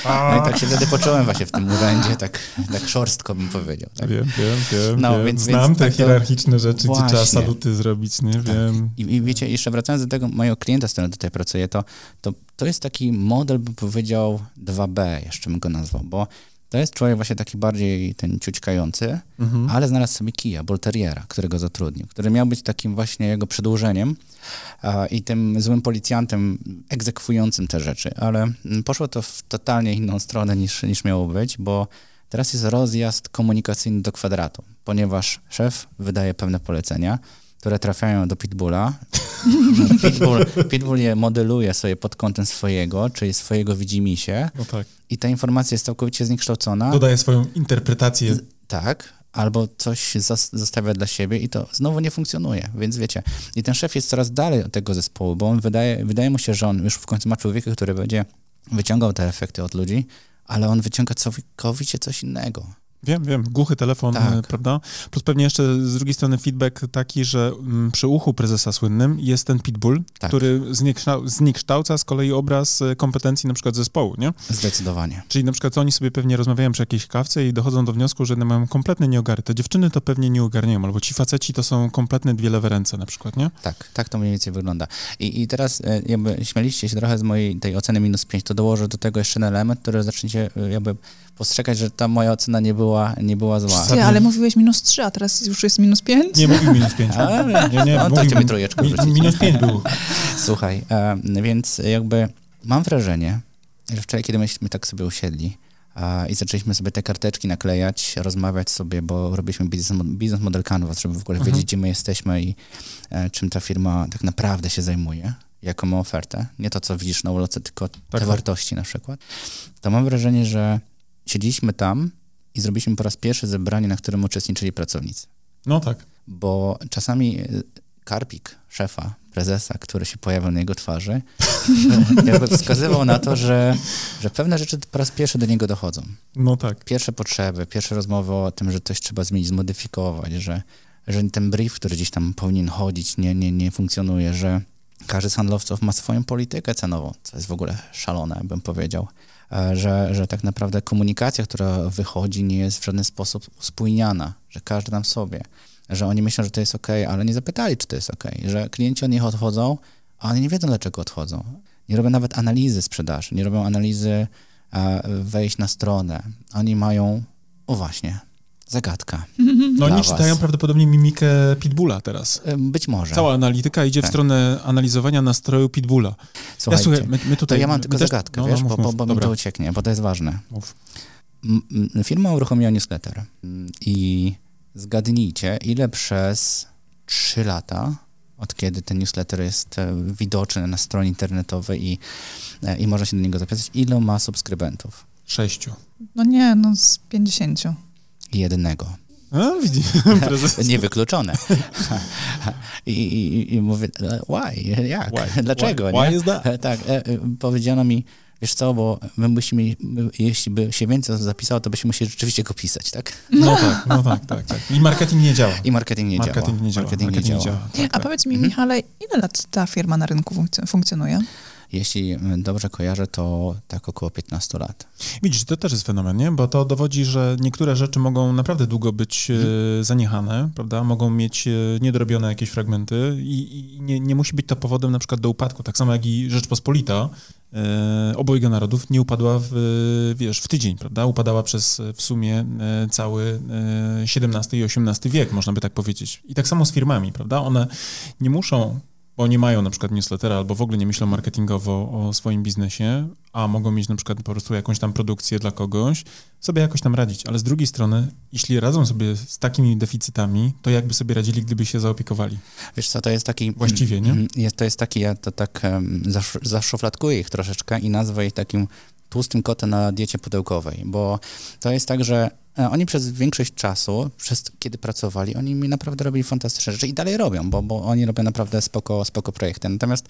No i tak się wtedy poczułem właśnie w tym urzędzie, tak, tak szorstko bym powiedział. Tak? Wiem, wiem, wiem. No, wiem. Więc, Znam więc te tak hierarchiczne rzeczy, właśnie. gdzie trzeba saluty zrobić, nie tak. wiem. I, I, wiecie, jeszcze wracając do tego mojego klienta, z którym tutaj pracuję, to, to, to jest taki model, bym powiedział 2B, jeszcze bym go nazwał, bo to jest człowiek właśnie taki bardziej ten ciućkający, mhm. ale znalazł sobie kija, bolteriera, którego zatrudnił, który miał być takim właśnie jego przedłużeniem a, i tym złym policjantem egzekwującym te rzeczy, ale poszło to w totalnie inną stronę niż, niż miało być, bo Teraz jest rozjazd komunikacyjny do kwadratu, ponieważ szef wydaje pewne polecenia, które trafiają do Pitbulla. [laughs] Pitbull, Pitbull je modeluje sobie pod kątem swojego, czyli swojego widzimisię No tak. i ta informacja jest całkowicie zniekształcona. Dodaje swoją interpretację. Tak, albo coś zostawia dla siebie i to znowu nie funkcjonuje, więc wiecie. I ten szef jest coraz dalej od tego zespołu, bo on wydaje, wydaje mu się, że on już w końcu ma człowieka, który będzie wyciągał te efekty od ludzi, ale on wyciąga całkowicie coś innego. Wiem, wiem, głuchy telefon, Tak. e, prawda? Plus pewnie jeszcze z drugiej strony feedback taki, że mm, przy uchu prezesa słynnym jest ten pitbull, Tak. który zniekształ- zniekształca z kolei obraz e, kompetencji na przykład zespołu, nie? Zdecydowanie. Czyli na przykład oni sobie pewnie rozmawiają przy jakiejś kawce i dochodzą do wniosku, że one mają kompletne nieogary. Te dziewczyny to pewnie nie ogarniają, albo ci faceci to są kompletne dwie lewe ręce na przykład, nie? Tak, tak to mniej więcej wygląda. I, i teraz e, jakby śmialiście się trochę z mojej tej oceny minus 5, to dołożę do tego jeszcze jeden element, który zaczniecie jakby postrzegać, że ta moja ocena nie była, nie była zła. Ty, ale mówiłeś minus 3, a teraz już jest minus 5? Nie mówił minus pięć. A, Nie, nie, no to mi trójeczkę mi, wrzucić. Minus pięć [laughs] był. Słuchaj, e, więc jakby mam wrażenie, że wczoraj, kiedy myśmy tak sobie usiedli i zaczęliśmy sobie te karteczki naklejać, rozmawiać sobie, bo robiliśmy biznes, biznes model Canvas, żeby w ogóle Mhm. wiedzieć, gdzie my jesteśmy i e, czym ta firma tak naprawdę się zajmuje, jaką ma ofertę. Nie to, co widzisz na uloce, tylko te tak. wartości na przykład. To mam wrażenie, że siedzieliśmy tam i zrobiliśmy po raz pierwszy zebranie, na którym uczestniczyli pracownicy No tak. bo czasami y, karpik szefa, prezesa, który się pojawiał na jego twarzy, [laughs] jakby wskazywał na to, że, że pewne rzeczy po raz pierwszy do niego dochodzą. No tak. Pierwsze potrzeby, pierwsze rozmowy o tym, że coś trzeba zmienić, zmodyfikować, że, że ten brief, który gdzieś tam powinien chodzić, nie, nie, nie funkcjonuje, że każdy z handlowców ma swoją politykę cenową, co jest w ogóle szalone, bym powiedział. E, Że, że tak naprawdę komunikacja, która wychodzi, nie jest w żaden sposób uspójniana, że każdy tam sobie, że oni myślą, że to jest ok, ale nie zapytali, czy to jest ok, że klienci od nich odchodzą, a oni nie wiedzą, dlaczego odchodzą. Nie robią nawet analizy sprzedaży, nie robią analizy e, wejść na stronę. Oni mają, o właśnie, zagadka. [laughs] No oni was. czytają prawdopodobnie mimikę Pitbulla teraz. Być może. Cała analityka idzie w Tak. stronę analizowania nastroju Pitbulla. Ja, Słuchajcie, słuchaj, my, my to tutaj... ja mam tylko też- zagadkę, no, wiesz, no, bo, mów, bo, mów. bo mi to ucieknie, bo to jest ważne. mów. M- m- Firma uruchomiła newsletter i zgadnijcie, ile przez 3 lata, od kiedy ten newsletter jest e, widoczny na stronie internetowej i, e, i można się do niego zapisać, ile ma subskrybentów? Sześciu. No nie, no z 50. Jednego. A, widzi, [laughs] prezes. [laughs] Niewykluczone. [laughs] I, i, I mówię, why? Jak? Why? Dlaczego? Why? nie? Why is that? Tak, e, e, powiedziano mi, wiesz co, bo my musimy, my, jeśli by się więcej zapisało, to byśmy musieli rzeczywiście go pisać, tak? No tak, no tak, tak, tak. I marketing nie działa. I marketing nie marketing działa. nie działa. Marketing nie działa. Tak, A tak. powiedz mi, Mhm. Michale, ile lat ta firma na rynku funkc- funkcjonuje? Jeśli mm, dobrze kojarzę, to tak około 15 lat. Widzisz, to też jest fenomen, nie? Bo to dowodzi, że niektóre rzeczy mogą naprawdę długo być e, zaniechane, prawda? Mogą mieć e, niedorobione jakieś fragmenty i, i nie, nie musi być to powodem na przykład do upadku. Tak samo jak i Rzeczpospolita e, obojga narodów nie upadła w, e, wiesz, w tydzień, prawda? Upadała przez e, w sumie e, cały e, XVII i XVIII wiek, można by tak powiedzieć. I tak samo z firmami, prawda? One nie muszą bo nie mają na przykład newslettera albo w ogóle nie myślą marketingowo o swoim biznesie, a mogą mieć na przykład po prostu jakąś tam produkcję dla kogoś, sobie jakoś tam radzić. Ale z drugiej strony, jeśli radzą sobie z takimi deficytami, to jakby sobie radzili, gdyby się zaopiekowali. Wiesz co, to jest taki... Właściwie, nie? Mm, Jest, to jest taki, ja to tak um, zasz, zaszufladkuję ich troszeczkę i nazwę ich takim tłustym kotem na diecie pudełkowej, bo to jest tak, że oni przez większość czasu, przez kiedy pracowali, oni mi naprawdę robili fantastyczne rzeczy i dalej robią, bo, bo oni robią naprawdę spoko, spoko projekty. Natomiast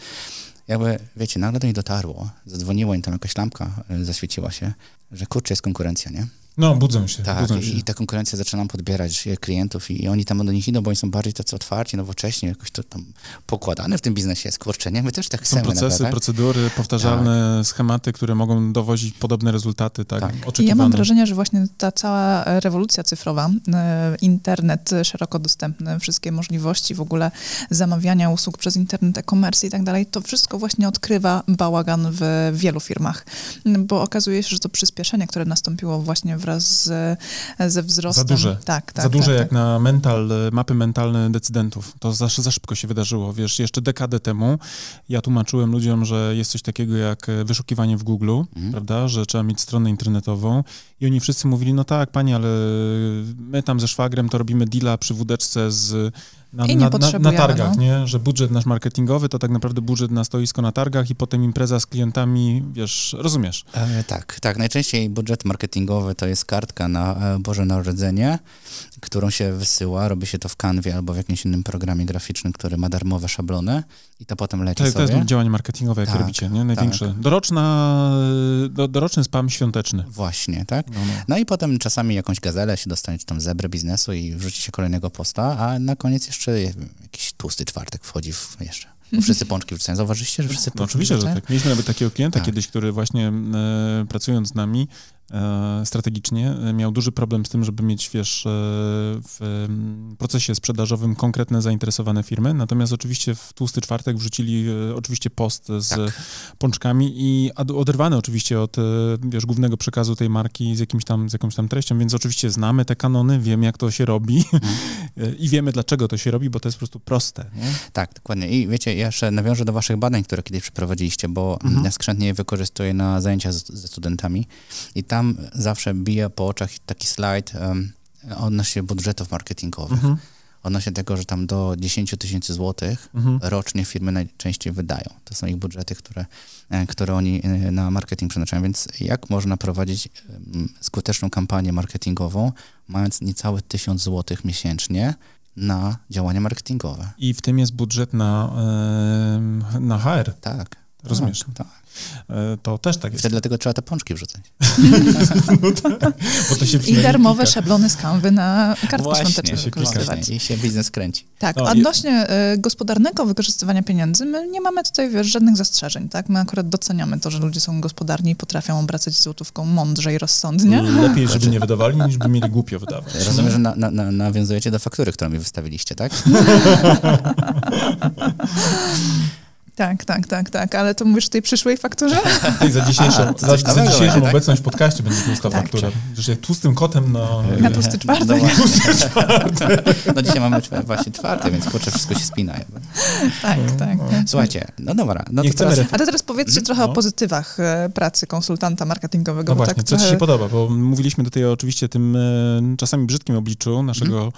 jakby, wiecie, nagle do nich dotarło, zadzwoniło im tam jakaś lampka, e, zaświeciła się, że kurczę, jest konkurencja, nie? No, budzą się, Tak, budzą się. i, i ta konkurencja zaczyna nam podbierać e, klientów i, i oni tam do nich idą, bo oni są bardziej tacy otwarci, nowocześnie, jakoś to tam pokładane w tym biznesie jest, kurczę, nie? My też tak Są chcemy. procesy, nagle, tak? procedury, powtarzalne schematy, które mogą dowozić podobne rezultaty, tak, Tak. oczekiwane. I ja mam wrażenie, że właśnie ta cała rewolucja cyfrowa, e, internet szeroko dostępny, wszystkie możliwości w ogóle zamawiania usług przez internet, e-commerce i tak dalej, to wszystko właśnie odkrywa bałagan w wielu firmach, bo okazuje się, że to przyspieszenie, które nastąpiło właśnie w wraz z, ze wzrostem. Za duże. Tak, tak. za duże tak, jak tak. na mental, mapy mentalne decydentów. To za, za szybko się wydarzyło. Wiesz, jeszcze dekadę temu ja tłumaczyłem ludziom, że jest coś takiego jak wyszukiwanie w Google, Mhm. prawda, że trzeba mieć stronę internetową i oni wszyscy mówili, no tak, panie, ale my tam ze szwagrem to robimy deala przy wódeczce z na, I nie na, na, targach, no. nie? Że budżet nasz marketingowy to tak naprawdę budżet na stoisko na targach i potem impreza z klientami, wiesz, rozumiesz? E, tak, tak. Najczęściej budżet marketingowy to jest kartka na e, Boże Narodzenie, którą się wysyła. Robi się to w Canwie albo w jakimś innym programie graficznym, który ma darmowe szablony i to potem leci To, to sobie. jest działanie marketingowe, jakie Tak, robicie, nie? Największe. Doroczna, do, doroczny spam świąteczny. Właśnie, tak? No, no. No i potem czasami jakąś gazelę się dostanie, czy tam zebrę biznesu i wrzuci się kolejnego posta, a na koniec jeszcze jakiś tłusty czwartek wchodzi w jeszcze. Bo wszyscy [laughs] pączki wrzucają. Zauważyliście, że wszyscy No pączki oczywiście, że wrzucają? tak. Mieliśmy nawet takiego klienta Tak. kiedyś, który właśnie e, pracując z nami strategicznie e, miał duży problem z tym, żeby mieć, wiesz, e, w procesie sprzedażowym konkretne zainteresowane firmy. Natomiast oczywiście w tłusty czwartek wrzucili e, oczywiście post z Tak. pączkami i oderwany oczywiście od, e, wiesz, głównego przekazu tej marki z, jakimś tam, z jakąś tam treścią, więc oczywiście znamy te kanony, wiemy jak to się robi [laughs] e, i wiemy dlaczego to się robi, bo to jest po prostu proste. Nie? Tak, dokładnie. I wiecie, ja jeszcze nawiążę do waszych badań, które kiedyś przeprowadziliście, bo Mhm. ja skrzętnie je wykorzystuję na zajęciach z, ze studentami i tam zawsze bije po oczach taki slajd um, odnośnie budżetów marketingowych. Mhm. Odnośnie tego, że tam do 10 tysięcy złotych Mhm. rocznie firmy najczęściej wydają. To są ich budżety, które, e, które oni e, na marketing przeznaczają. Więc jak można prowadzić skuteczną kampanię marketingową, mając niecałe 1000 złotych miesięcznie na działania marketingowe? I w tym jest budżet na, na HR. Tak. Rozumiesz? Tak, tak. E, To też tak jest. Wtedy dlatego trzeba te pączki wrzucać. [laughs] Bo to się I darmowe klika. szablony z kanwy na kartki Właśnie, świąteczne się wykorzystywać. I się biznes kręci. Tak, No, a i- odnośnie y, gospodarnego wykorzystywania pieniędzy, my nie mamy tutaj, wiesz, żadnych zastrzeżeń, tak? My akurat doceniamy to, że ludzie są gospodarni i potrafią obracać złotówką mądrze i rozsądnie. Lepiej, żeby nie wydawali, niż by mieli głupio wydawać. Rozumiem, że na, na, na, nawiązujecie do faktury, którą mi wystawiliście, tak? [laughs] Tak, tak, tak, tak, ale to mówisz o tej przyszłej fakturze? [laughs] I za dzisiejszą, A, to za, za dzisiejszą tak? obecność w podcaście będzie tłusta Tak. faktura. Że jak tłustym kotem na... Na tłusty czwartek. No, właśnie. no dzisiaj mamy właśnie czwarty, więc kurczę, wszystko się spina. Jakby. Tak, tak. tak. Słuchajcie, no dobra. No Nie to teraz, A to teraz powiedzcie trochę No. o pozytywach e, pracy konsultanta marketingowego. No właśnie, tak co ci trochę- się podoba? Bo mówiliśmy tutaj oczywiście tym e, czasami brzydkim obliczu naszego,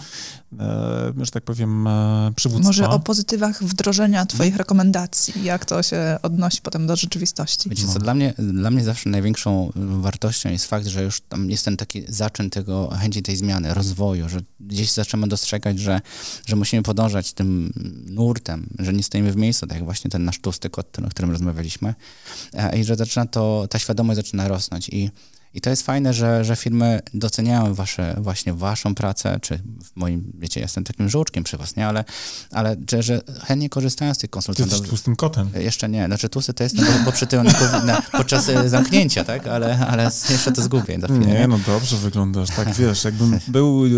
e, że tak powiem, e, przywództwa. Może o pozytywach wdrożenia twoich rekomendacji, jak to się odnosi potem do rzeczywistości. Wiecie co, dla mnie, dla mnie zawsze największą wartością jest fakt, że już tam jest ten taki zaczyn tego, chęci tej zmiany, rozwoju, że gdzieś zaczynamy dostrzegać, że, że musimy podążać tym nurtem, że nie stoimy w miejscu, tak jak właśnie ten nasz tłusty kot, o którym rozmawialiśmy e, i że zaczyna to, ta świadomość zaczyna rosnąć i i to jest fajne, że, że firmy doceniają wasze, właśnie waszą pracę, czy w moim, wiecie, jestem takim żółczkiem przy was, nie? Ale, ale że, że chętnie korzystają z tych Ty jesteś konsultantów. tłustym kotem. Jeszcze nie, znaczy tłusty to jest, no, bo, bo przy tym na, podczas e, zamknięcia, tak? Ale, ale jeszcze to zgubię za chwilę. Nie, no dobrze wyglądasz, tak wiesz, jakbym był, e,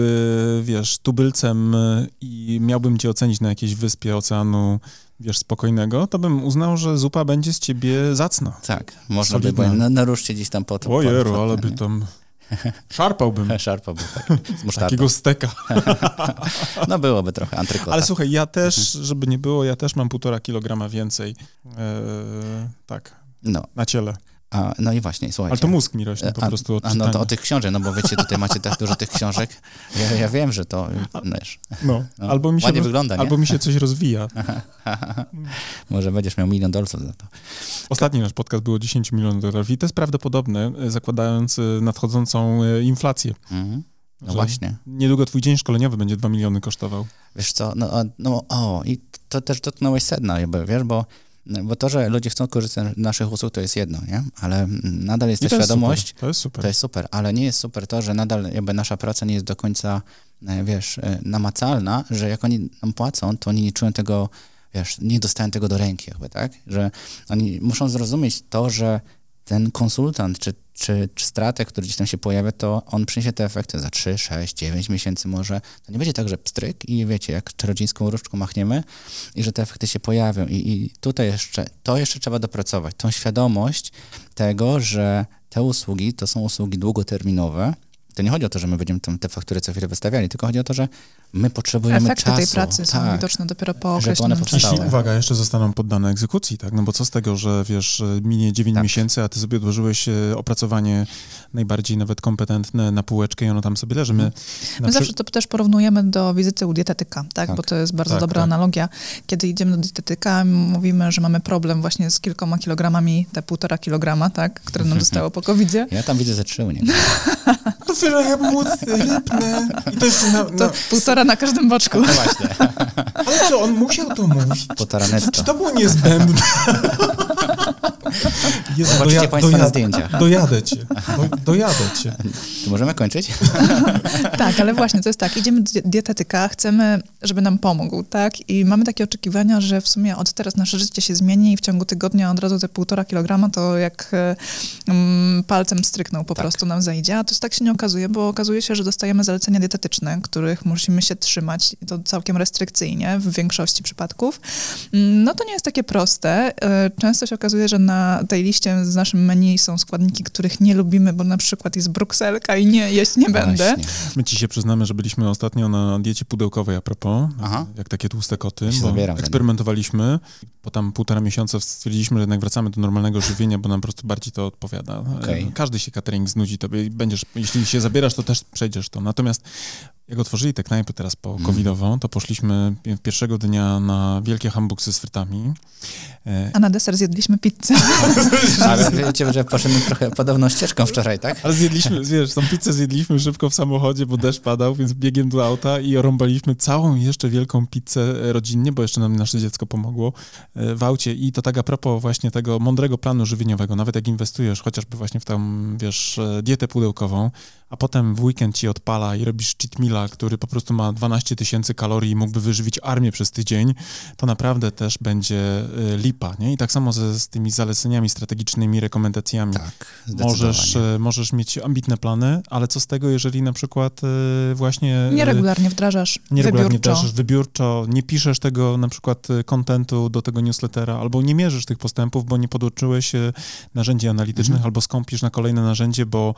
wiesz, tubylcem e, i miałbym cię ocenić na jakiejś wyspie oceanu, wiesz, spokojnego, to bym uznał, że zupa będzie z ciebie zacna. Tak, można by, Solidna. bo na, naruszcie gdzieś tam po to. Ojeru, ale by tam [laughs] szarpałbym [laughs] Szarpa był tak, z musztardą. takiego steka. [laughs] No byłoby trochę antrykota. Ale słuchaj, ja też, żeby nie było, ja też mam półtora kilograma więcej, e, tak, No, na ciele. A, no i właśnie, słuchajcie. Ale to mózg mi rośnie po prostu od a, no to o tych książek, no bo wiecie, tutaj macie tak dużo tych książek. Ja, ja wiem, że to, wiesz, No, no, albo mi się, roz- wygląda, nie? albo mi się coś rozwija. Może będziesz miał milion dolców za to. Ostatni nasz podcast było 10 milionów dolarów i to jest prawdopodobne, e, zakładając e, nadchodzącą e, inflację. Mhm. No właśnie. Niedługo twój dzień szkoleniowy będzie 2 miliony kosztował. Wiesz co, no, no o, i to też dotknąłeś sedna, jakby, wiesz, bo, bo to, że ludzie chcą korzystać z naszych usług, to jest jedno, nie? Ale nadal jest I ta to jest świadomość, super. To jest super. to jest super, ale nie jest super to, że nadal jakby nasza praca nie jest do końca, e, wiesz, e, namacalna, że jak oni nam płacą, to oni nie czują tego, wiesz, nie dostają tego do ręki jakby, tak? Że oni muszą zrozumieć to, że ten konsultant czy, czy, czy strateg, który gdzieś tam się pojawia, to on przyniesie te efekty za 3, 6, 9 miesięcy może. To nie będzie tak, że pstryk i wiecie, jak czarodziejską różdżką machniemy i że te efekty się pojawią. I, I tutaj jeszcze, to jeszcze trzeba dopracować. Tą świadomość tego, że te usługi to są usługi długoterminowe to nie chodzi o to, że my będziemy tam te faktury co chwilę wystawiali, tylko chodzi o to, że my potrzebujemy Efekty czasu. tej pracy są tak. widoczne dopiero po określonym czasie. Jeśli, uwaga, jeszcze zostaną poddane egzekucji, tak? No bo co z tego, że wiesz, minie 9 Tak. miesięcy, a ty sobie odłożyłeś e, opracowanie najbardziej nawet kompetentne na półeczkę i ono tam sobie leży. My, na My przy- zawsze to też porównujemy do wizyty u dietetyka, tak? Tak. Bo to jest bardzo Tak, dobra tak. analogia. Kiedy idziemy do dietetyka, mówimy, że mamy problem właśnie z kilkoma kilogramami, te półtora kilograma, tak? Które nam [laughs] zostało po covid Ja tam widzę ze trzy u niego. [laughs] [laughs] To móc rybne. I to jeszcze na, To na, półtora na każdym boczku. No właśnie, Ale co, on musiał to mówić? półtora Czy netto. to było niezbędne? [laughs] [laughs] Jezu, Zobaczycie Państwo na dojadę, zdjęciach. [laughs] dojadę cię. Do, dojadę cię. Czy możemy kończyć? [laughs] Tak, ale właśnie to jest tak, idziemy do dietetyka, chcemy, żeby nam pomógł, tak? I mamy takie oczekiwania, że w sumie od teraz nasze życie się zmieni i w ciągu tygodnia od razu te półtora kilograma to jak mm, palcem stryknął po Tak. prostu nam zejdzie, a to tak się nie okazuje, bo okazuje się, że dostajemy zalecenia dietetyczne, których musimy się trzymać i to całkiem restrykcyjnie w większości przypadków. Mm, No to nie jest takie proste. E, Często się okazuje, że na tej liście z naszym menu są składniki, których nie lubimy, bo na przykład jest brukselka i nie jeść nie będę. Właśnie. My ci się przyznamy, że byliśmy ostatnio na diecie pudełkowej a propos, Aha. jak takie tłuste koty, Się bo eksperymentowaliśmy. Po tam półtora miesiąca stwierdziliśmy, że jednak wracamy do normalnego żywienia, bo nam po prostu bardziej to odpowiada. E, Każdy się catering znudzi tobie i będziesz, jeśli się zabierasz, to też przejdziesz to. Natomiast jak otworzyli te knajpy teraz po covidowo, to poszliśmy pi- pierwszego dnia na wielkie hambuksy z frytami. E, A na deser zjedliśmy pizzę. [laughs] Ale [laughs] wiecie, że poszedłem trochę podobną ścieżką wczoraj, tak? Ale zjedliśmy, wiesz, tą pizzę zjedliśmy szybko w samochodzie, bo deszcz padał, więc biegiem do auta i orąbaliśmy całą jeszcze wielką pizzę rodzinnie, bo jeszcze nam nasze dziecko pomogło e, w aucie. I to tak a propos właśnie tego mądrego planu żywieniowego, nawet jak inwestujesz chociażby właśnie w tą, wiesz, e, dietę pudełkową, a potem w weekend ci odpala i robisz cheat meala, który po prostu ma 12 tysięcy kalorii i mógłby wyżywić armię przez tydzień, to naprawdę też będzie e, lipa, nie? I tak samo ze, z tymi zaleceniami strategicznymi, rekomendacjami. Tak, Możesz, e, możesz mieć ambitne plany, ale co z tego, jeżeli na przykład e, właśnie e, Nieregularnie wdrażasz, nieregularnie wybiórczo. wdrażasz wybiórczo, nie piszesz tego na przykład kontentu do tego newslettera, albo nie mierzysz tych postępów, bo nie podłączyłeś e, narzędzi analitycznych, Mhm. albo skąpisz na kolejne narzędzie, bo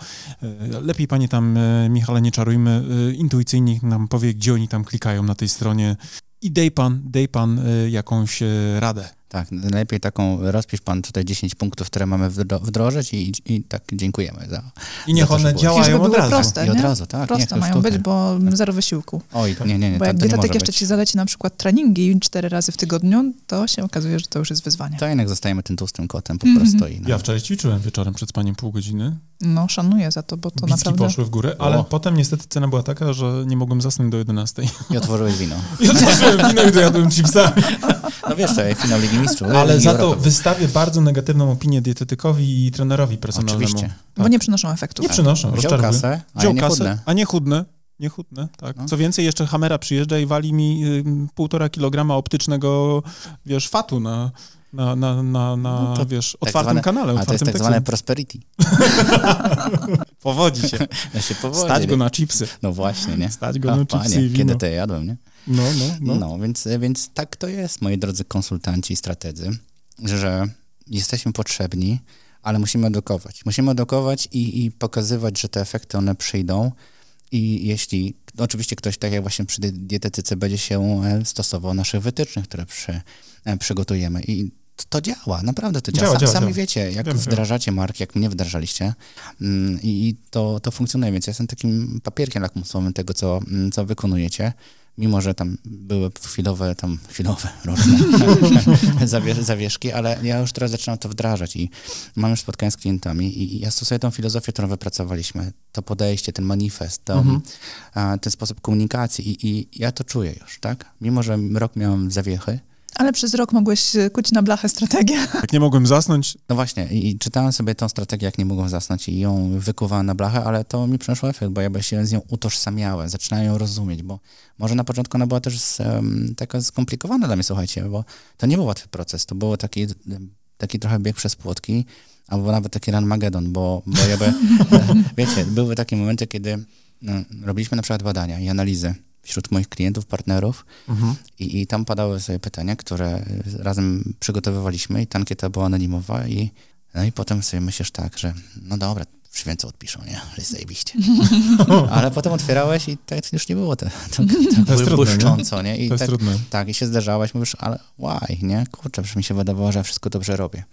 lepiej panie tam, Michale, nie czarujmy, intuicyjnie nam powie, gdzie oni tam klikają na tej stronie i dej pan, dej pan jakąś radę. Tak, najlepiej taką, rozpisz pan tutaj 10 punktów, które mamy wdro- wdrożyć i, i tak dziękujemy za... I niech Za to, one działają żeby od razu. proste, I od nie? razu, tak. Proste mają sztukę. być, bo zero wysiłku. Oj, nie, nie, nie, Bo jak to, dietetyk jeszcze być. ci zaleci na przykład treningi cztery razy w tygodniu, to się okazuje, że to już jest wyzwanie. To jednak zostajemy tym tłustym kotem po Mhm. prostu. I, no. Ja wczoraj ćwiczyłem wieczorem przed spaniem pół godziny. No, szanuję za to, bo to Bicki naprawdę... poszły w górę, ale O. potem niestety cena była taka, że nie mogłem zasnąć do 11. I otworzyłeś wino. I otworzyłem wino i dojadłem chipsami. No wiesz co, finał Ligi Mistrzów. Ale za to wystawię bardzo negatywną opinię dietetykowi i trenerowi personalnemu. Oczywiście. Bo nie przynoszą efektów. Nie przynoszą, Wziął kasę, a Wziął nie kasę, chudne. a nie chudne. Tak. No. Co więcej, jeszcze Hamera przyjeżdża i wali mi y, półtora kilograma optycznego, wiesz, fatu na, na, na, na, na No to wiesz, tak otwartym zwane- kanale, A to jest otwartym tak tekście. zwane prosperity. [laughs] Powodzi się. [laughs] Ja się powodzi. Stać go na chipsy. No właśnie, nie? Stać go A, na chipsy panie, i wino. kiedy to ja jadłem, nie? No, no, no. No, więc, więc tak to jest, moi drodzy konsultanci i strategzy, że jesteśmy potrzebni, ale musimy edukować. Musimy edukować i, i pokazywać, że te efekty one przyjdą. I jeśli oczywiście ktoś, tak jak właśnie przy dietetyce, będzie się e, stosował naszych wytycznych, które przy, e, przygotujemy. I to, to działa, naprawdę to działa. Działa, Sa- działa, Sami działa. wiecie, jak wdrażacie marki, jak mnie wdrażaliście mm, i i to, to funkcjonuje, więc ja jestem takim papierkiem lakmusowym tego, co, mm, co wykonujecie mimo że tam były chwilowe, tam chwilowe, [laughs] różne [laughs] zawie- zawieszki, ale ja już teraz zaczynam to wdrażać i mam już spotkania z klientami i ja stosuję tą filozofię, którą wypracowaliśmy, to podejście, ten manifest, to, Mhm. ten sposób komunikacji i, i ja to czuję już, tak? Mimo, że rok miałem zawiechy, Ale przez rok mogłeś e, kuć na blachę strategię. [laughs] Jak nie mogłem zasnąć, no właśnie, i, czytałem sobie tą strategię, jak nie mogłem zasnąć i ją wykuwałem na blachę, ale to mi przyniosło efekt, bo ja się z nią utożsamiałem, zaczynałem ją rozumieć, bo może na początku ona była też z, em, taka skomplikowana dla mnie, słuchajcie, bo to nie był łatwy proces, to było taki, taki trochę bieg przez płotki, albo nawet taki Ranmagedon, bo, bo jakby, [laughs] wiecie, były takie momenty, kiedy no, robiliśmy na przykład badania i analizy wśród moich klientów, partnerów mhm. i, I tam padały sobie pytania, które razem przygotowywaliśmy i ta ankieta była anonimowa i, no i potem sobie myślisz tak, że no dobra, więcej odpiszą, nie? Że jest zajebiście. [laughs] Ale potem otwierałeś i tak już nie było to, jest trudne, błyszcząco, nie? I to jest tak, trudne. tak, i się zdarzałeś, mówisz, ale why, nie? Kurczę, przecież mi się wydawało, że wszystko dobrze robię.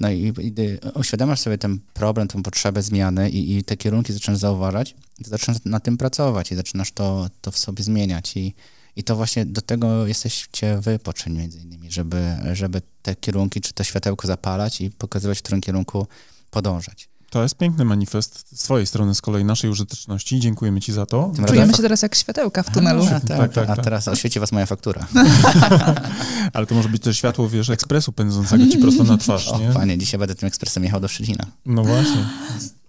No i, i uświadamiasz sobie ten problem, tą potrzebę zmiany i, i te kierunki zaczynasz zauważać, to zaczynasz na tym pracować i zaczynasz to, to w sobie zmieniać i, i to właśnie do tego jesteście wy potrzebni między innymi, żeby, żeby te kierunki czy to światełko zapalać i pokazywać, w którym kierunku podążać. To jest piękny manifest z twojej strony, z kolei naszej użyteczności. Dziękujemy ci za to. Tym Czujemy razem- się teraz jak światełka w tunelu. A, tak, Tak, tak, a tak. teraz oświeci was moja faktura. [laughs] [laughs] Ale to może być też światło, wiesz, ekspresu pędzącego ci prosto na twarz, [laughs] O, nie? panie, dzisiaj będę tym ekspresem jechał do Szczecina. No właśnie.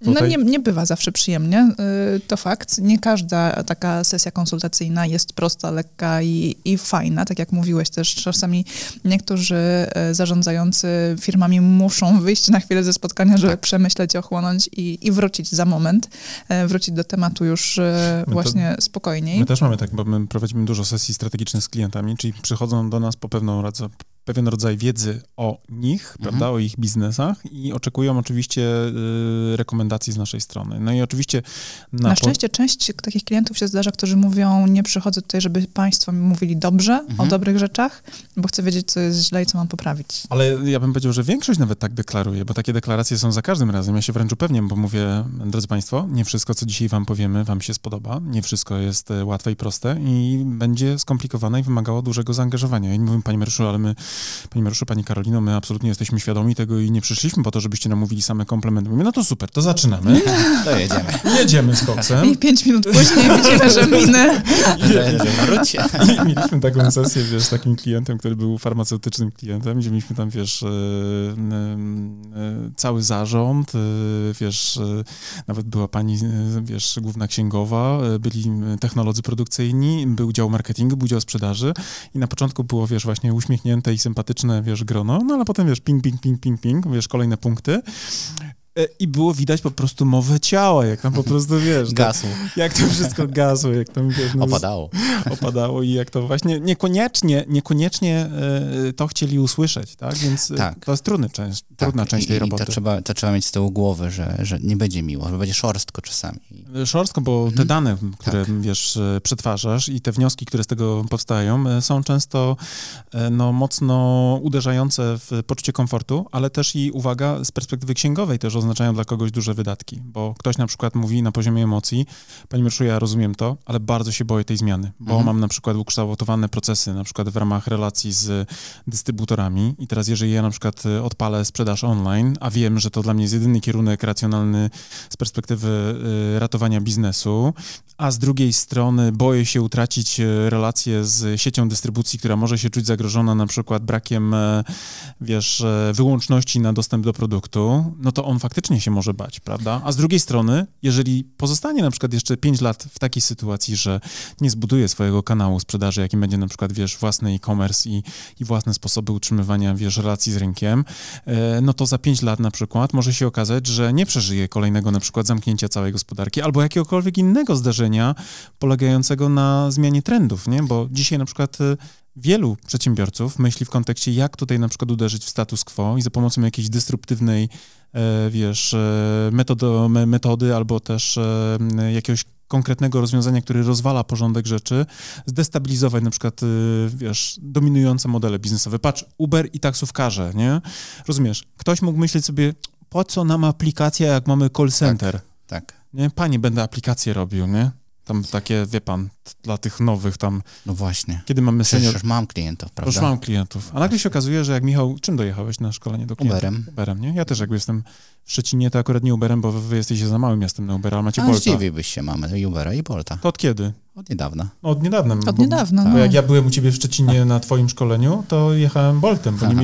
No Tutaj- nie, nie bywa zawsze przyjemnie, y, to fakt. Nie każda taka sesja konsultacyjna jest prosta, lekka i, i fajna, tak jak mówiłeś też. Czasami niektórzy y, zarządzający firmami muszą wyjść na chwilę ze spotkania, żeby Tak. przemyśleć, ochłonąć i, i wrócić za moment, y, wrócić do tematu już y, to- właśnie spokojniej. My też mamy tak, bo my prowadzimy dużo sesji strategicznych z klientami, czyli przychodzą do nas po pewną rodzaj, pewien rodzaj wiedzy o nich, prawda, o ich biznesach i oczekują oczywiście y, rekomendacji z naszej strony. No i oczywiście Na, po- szczęście część takich klientów się zdarza, którzy mówią, nie przychodzę tutaj, żeby państwo mi mówili dobrze o dobrych rzeczach, bo chcę wiedzieć, co jest źle i co mam poprawić. Ale ja bym powiedział, że większość nawet tak deklaruje, bo takie deklaracje są za każdym razem. Ja się wręcz upewniam, bo mówię, drodzy Państwo, nie wszystko, co dzisiaj Wam powiemy, Wam się spodoba. Nie wszystko jest e, łatwe i proste i będzie skomplikowane i wymagało dużego zaangażowania. I mówimy, Panie Mariuszu, ale my, Pani Mariuszu, Pani Karolino, my absolutnie jesteśmy świadomi tego i nie przyszliśmy po to, żebyście nam mówili same komplementy. Mówimy, no to super, to zaczynamy. To jedziemy. Jedziemy z koksem. I pięć minut później widzimy, że. Wróćcie. I mieliśmy taką sesję, wiesz, z takim klientem, który był farmaceutycznym klientem, gdzie mieliśmy tam, wiesz, e, e, cały zarząd, e, wiesz, nawet była pani, wiesz, główna księgowa, byli technolodzy produkcyjni, był dział marketingu, był dział sprzedaży i na początku było, wiesz, właśnie uśmiechnięte i sympatyczne, wiesz, grono, no ale potem, wiesz, ping, ping, ping, ping, ping, wiesz, kolejne punkty. E, I było widać po prostu mowę ciała, jak tam po prostu, wiesz, to, Gasu. jak to wszystko gasło, jak tam, wiesz, no, Opadało. opadało i jak to właśnie niekoniecznie, niekoniecznie e, to chcieli usłyszeć, tak? Więc e, Tak. to jest trudny część, trudna część i, tej i roboty. to trzeba, to trzeba mieć z tyłu głowy, że, że nie będzie miło, że będzie szorstko czasami. Szorstko, bo Mhm. te dane, które Tak. wiesz, przetwarzasz i te wnioski, które z tego powstają, są często no, mocno uderzające w poczucie komfortu, ale też i uwaga, z perspektywy księgowej też oznaczają dla kogoś duże wydatki, bo ktoś na przykład mówi na poziomie emocji, Panie Mariuszu, ja rozumiem to, ale bardzo się boję tej zmiany, bo Mhm. mam na przykład ukształtowane procesy, na przykład w ramach relacji z dystrybutorami i teraz jeżeli ja na przykład e, odpalę sprzedaż online, a wiem, że to dla mnie jest jedyny kierunek racjonalny z perspektywy e, ratowania biznesu, a z drugiej strony boję się utracić e, relację z siecią dystrybucji, która może się czuć zagrożona na przykład brakiem, wiesz, wyłączności na dostęp do produktu, no to on faktycznie się może bać, prawda? A z drugiej strony, jeżeli pozostanie na przykład jeszcze 5 lat w takiej sytuacji, że nie zbuduje swojego kanału sprzedaży, jakim będzie na przykład, wiesz, własny e-commerce i, i własne sposoby utrzymywania, wiesz, relacji z rynkiem, e, no to za 5 lat na przykład może się okazać, że nie przeżyje kolejnego na przykład zamknięcia całej gospodarki albo jakiegokolwiek innego zdarzenia polegającego na zmianie trendów, nie? Bo dzisiaj na przykład e, wielu przedsiębiorców myśli w kontekście, jak tutaj na przykład uderzyć w status quo i za pomocą jakiejś dysruptywnej, e, wiesz, e, metodo, me- metody albo też e, jakiegoś konkretnego rozwiązania, który rozwala porządek rzeczy, zdestabilizować na przykład, wiesz, dominujące modele biznesowe. Patrz, Uber i taksówkarze, nie? Rozumiesz? Ktoś mógł myśleć sobie, po co nam aplikacja, jak mamy call center? Tak. Nie? Panie, będę aplikacje robił, nie? Tam takie, wie pan, dla tych nowych tam, No właśnie. kiedy mamy senior... Przecież mam klientów, prawda? Już mam klientów. A nagle się okazuje, że jak Michał, czym dojechałeś na szkolenie do klientów? Uberem. Uberem, nie? Ja też jakby jestem w Szczecinie, to akurat nie Uberem, bo wy jesteście za małym miastem na Ubera, ale macie A Bolta. zdziwiłbyś się, mamy i Ubera i Bolta. To od kiedy? Od niedawna. No, od niedawna. Od bo, niedawna, Bo no. jak ja byłem u ciebie w Szczecinie na twoim szkoleniu, to jechałem Boltem, bo nie, Aha.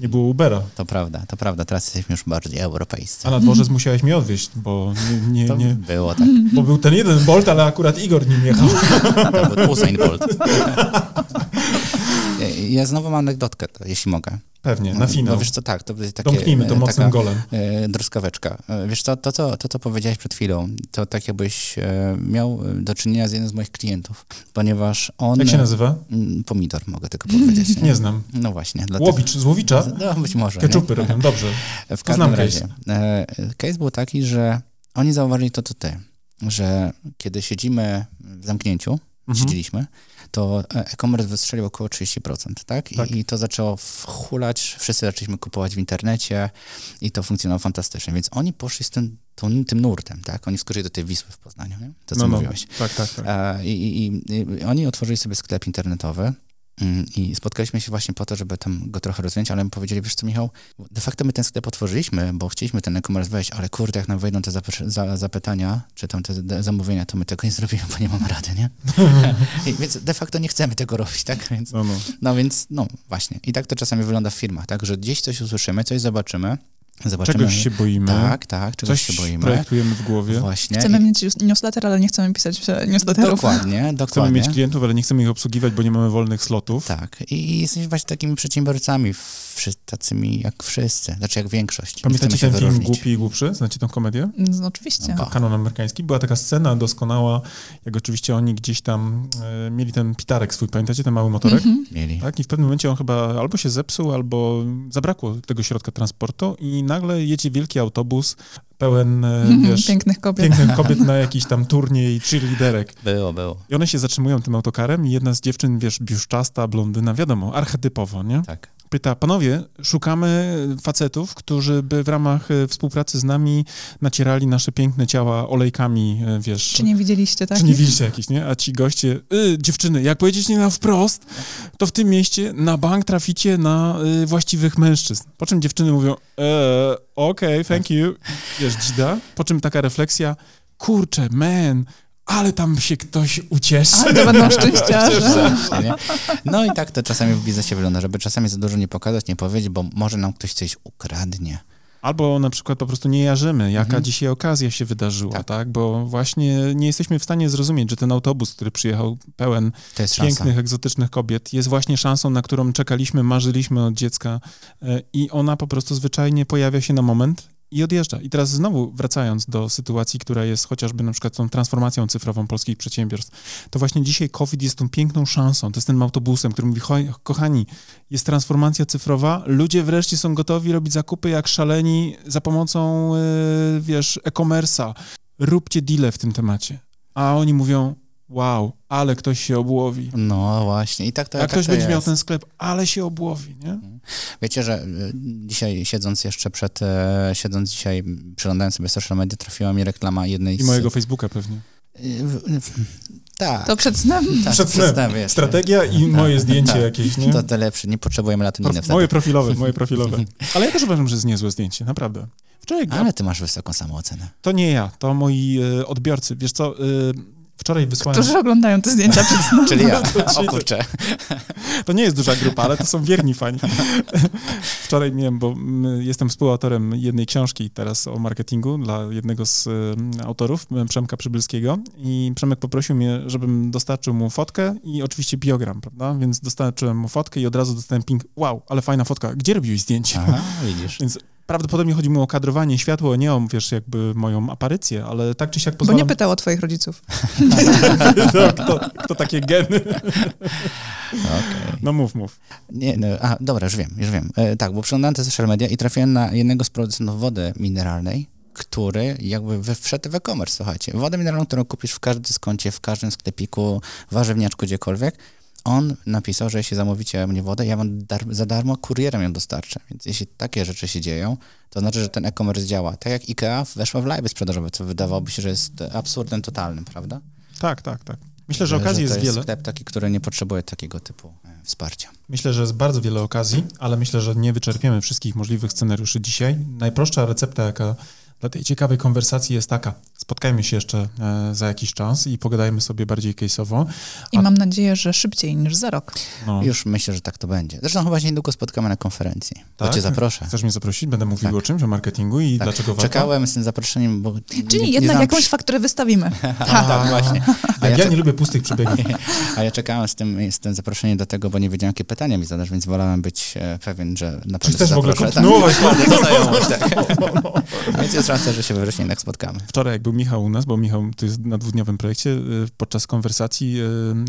Nie było Ubera. To prawda, to prawda. Teraz jesteśmy już bardziej europejscy. A na dworzec musiałeś mnie odwieźć, bo nie, nie, nie, było tak. bo był ten jeden Bolt, ale akurat Igor nim jechał. To był Usain Bolt. [laughs] Ja znowu mam anegdotkę, jeśli mogę. Pewnie, na finał. No wiesz co, tak, to będzie takie... Domknijmy to e, mocnym taka, golem. e, Druskaweczka. E, Wiesz co, to co, to co powiedziałeś przed chwilą, to tak jakbyś miał do czynienia z jednym z moich klientów, ponieważ on... Jak się nazywa? Pomidor, mogę tylko powiedzieć. [laughs] Nie znam. No właśnie. dlatego- Łowicz, z Łowicza? No być może. nie? Keczupy robią, dobrze. [laughs] W To każdym razie. E, case był taki, że oni zauważyli to, co ty, że kiedy siedzimy w zamknięciu, Mhm. siedzieliśmy, to e-commerce wystrzelił około 30%, tak? I, Tak. I to zaczęło wchulać, wszyscy zaczęliśmy kupować w internecie i to funkcjonowało fantastycznie, więc oni poszli z tym, tą, tym nurtem, tak? Oni wskoczyli do tej Wisły w Poznaniu, nie? To, co No, no. mówiłeś. Tak, tak, tak. E, I, i, i, oni otworzyli sobie sklep internetowy i spotkaliśmy się właśnie po to, żeby tam go trochę rozwinąć, ale mi powiedzieli, wiesz co Michał, de facto my ten sklep otworzyliśmy, bo chcieliśmy ten e-commerce wejść, ale kurde, jak nam wejdą te zapy- za, zapytania, czy tam te zamówienia, to my tego nie zrobimy, bo nie mamy rady, nie? [laughs] I, więc de facto nie chcemy tego robić, tak? Więc, No, no. no więc, no właśnie. I tak to czasami wygląda w firmach, tak? Że gdzieś coś usłyszymy, coś zobaczymy, zobaczymy. Czegoś się boimy. Tak, tak, czegoś Coś się boimy. projektujemy w głowie. Właśnie. Chcemy I- mieć news- newsletter, ale nie chcemy pisać newsletterów. Dokładnie, Chcemy dokładnie. mieć klientów, ale nie chcemy ich obsługiwać, bo nie mamy wolnych slotów. Tak. I jesteśmy właśnie takimi przedsiębiorcami, wszy- tacymi jak wszyscy, znaczy jak większość. Pamiętacie ten film. Głupi i Głupszy? Znacie tą komedię? No, oczywiście. No, Kanon amerykański. Była taka scena doskonała, jak oczywiście oni gdzieś tam e, mieli ten pitarek swój, pamiętacie ten mały motorek? Mhm. Mieli. Tak, i w pewnym momencie on chyba albo się zepsuł, albo zabrakło tego środka transportu i nagle jedzie wielki autobus pełen, e, [laughs] wiesz, Pięknych kobiet. pięknych [laughs] kobiet na jakiś tam turniej cheerleaderek. Było, było. I one się zatrzymują tym autokarem i jedna z dziewczyn, wiesz, biuszczasta, blondyna, wiadomo, archetypowo, nie? Tak. Pyta, panowie, szukamy facetów, którzy by w ramach e, współpracy z nami nacierali nasze piękne ciała olejkami, e, wiesz... Czy nie widzieliście, tak? Czy nie widzicie jakiś, nie? A ci goście, y, dziewczyny, jak pojedziecie na wprost, to w tym mieście na bank traficie na y, właściwych mężczyzn. Po czym dziewczyny mówią, e, okej, thank you, wiesz, dzida. Po czym taka refleksja, kurczę, man, ale tam się ktoś ucieszy. Ale to będą [laughs] szczęściarze. No i tak to czasami w biznesie wygląda, żeby czasami za dużo nie pokazać, nie powiedzieć, bo może nam ktoś coś ukradnie. Albo na przykład po prostu nie jarzymy, jaka Mhm. dzisiaj okazja się wydarzyła, tak. Tak. Bo właśnie nie jesteśmy w stanie zrozumieć, że ten autobus, który przyjechał pełen jest szansa. pięknych, egzotycznych kobiet, jest właśnie szansą, na którą czekaliśmy, marzyliśmy od dziecka e, i ona po prostu zwyczajnie pojawia się na moment i odjeżdża. I teraz znowu wracając do sytuacji, która jest chociażby na przykład tą transformacją cyfrową polskich przedsiębiorstw, to właśnie dzisiaj COVID jest tą piękną szansą, to jest tym autobusem, który mówi, "Choj, kochani, jest transformacja cyfrowa, ludzie wreszcie są gotowi robić zakupy jak szaleni za pomocą, e, wiesz, e-commerce'a. Róbcie deale w tym temacie. A oni mówią, wow, ale ktoś się obłowi. No właśnie. I tak to, Jak tak ktoś to będzie jest. miał ten sklep, ale się obłowi, nie? Wiecie, że y, dzisiaj siedząc jeszcze przed, e, siedząc dzisiaj, przeglądając sobie social media, trafiła mi reklama jednej I z... mojego Facebooka pewnie. Y, w- w- Tak. To przed snem. tak, przed snem. jeszcze. Strategia i moje zdjęcie tak. jakieś, nie? To te lepsze, nie potrzebujemy latoniny wtedy. moje profilowe, moje profilowe. [laughs] Ale ja też uważam, że jest niezłe zdjęcie, naprawdę. Wczoraj, Ale ty masz wysoką samoocenę. to nie ja, to moi e, odbiorcy. Wiesz co, e, wczoraj wysłałem... Którzy oglądają te zdjęcia [laughs] przed snem. Czyli ja. [laughs] to O kurczę. To nie jest duża grupa, ale to są wierni fani. [laughs] Wczoraj miałem, bo jestem współautorem jednej książki teraz o marketingu dla jednego z autorów, Przemka Przybylskiego i Przemek poprosił mnie, żebym dostarczył mu fotkę i oczywiście biogram, prawda? Więc dostarczyłem mu fotkę i od razu dostałem ping, wow, ale fajna fotka, gdzie robiłeś zdjęcie? Aha, widzisz. Więc prawdopodobnie chodzi mu o kadrowanie, światło, nie o, wiesz, jakby moją aparycję, ale tak czy siak Bo pozwalam... nie pytał o twoich rodziców. no, [laughs] [laughs] kto, kto takie geny? Okej. No mów, mów. Nie, no, a, dobra, już wiem, już wiem. E, tak, bo przeglądałem te social media i trafiłem na jednego z producentów wody mineralnej, który jakby we- wszedł w e-commerce, słuchajcie. Wodę mineralną, którą kupisz w każdym dyskoncie, w każdym sklepiku, warzywniaczku, gdziekolwiek, on napisał, że jeśli zamówicie mnie wodę, ja wam dar- za darmo kurierem ją dostarczę. Więc jeśli takie rzeczy się dzieją, to znaczy, że ten e-commerce działa. Tak jak IKEA weszła w live sprzedażowe, co wydawałoby się, że jest absurdem totalnym, prawda? Tak, tak, tak. Myślę, że okazji to jest wiele. sklep taki, który nie potrzebuje takiego typu e, wsparcia. Myślę, że jest bardzo wiele okazji, ale myślę, że nie wyczerpiemy wszystkich możliwych scenariuszy dzisiaj. Najprostsza recepta, jaka dla tej ciekawej konwersacji jest taka. Spotkajmy się jeszcze e, za jakiś czas i pogadajmy sobie bardziej case'owo. I mam nadzieję, że szybciej niż za rok. No. Już myślę, że tak to będzie. Zresztą chyba się niedługo spotkamy na konferencji. Tak? To cię zaproszę. Chcesz mnie zaprosić? Będę mówił tak. o czymś, o marketingu i tak. dlaczego warto? Czekałem z tym zaproszeniem, bo... Czyli nie, jednak nie jakąś fakturę wystawimy. [laughs] tak, właśnie. [laughs] A ja, ja nie lubię pustych przebiegów. [laughs] A ja czekałem z tym, z tym zaproszeniem do tego, bo nie wiedziałem, jakie pytania mi zadasz, więc wolałem być e, pewien, że naprawdę Czy chcesz w ogóle kontynuować? Tak, tak. Więc jest szansa, że się we wrześniu jednak spotkamy. Wczoraj, jak był Michał u nas, bo Michał to jest na dwudniowym projekcie, y, podczas konwersacji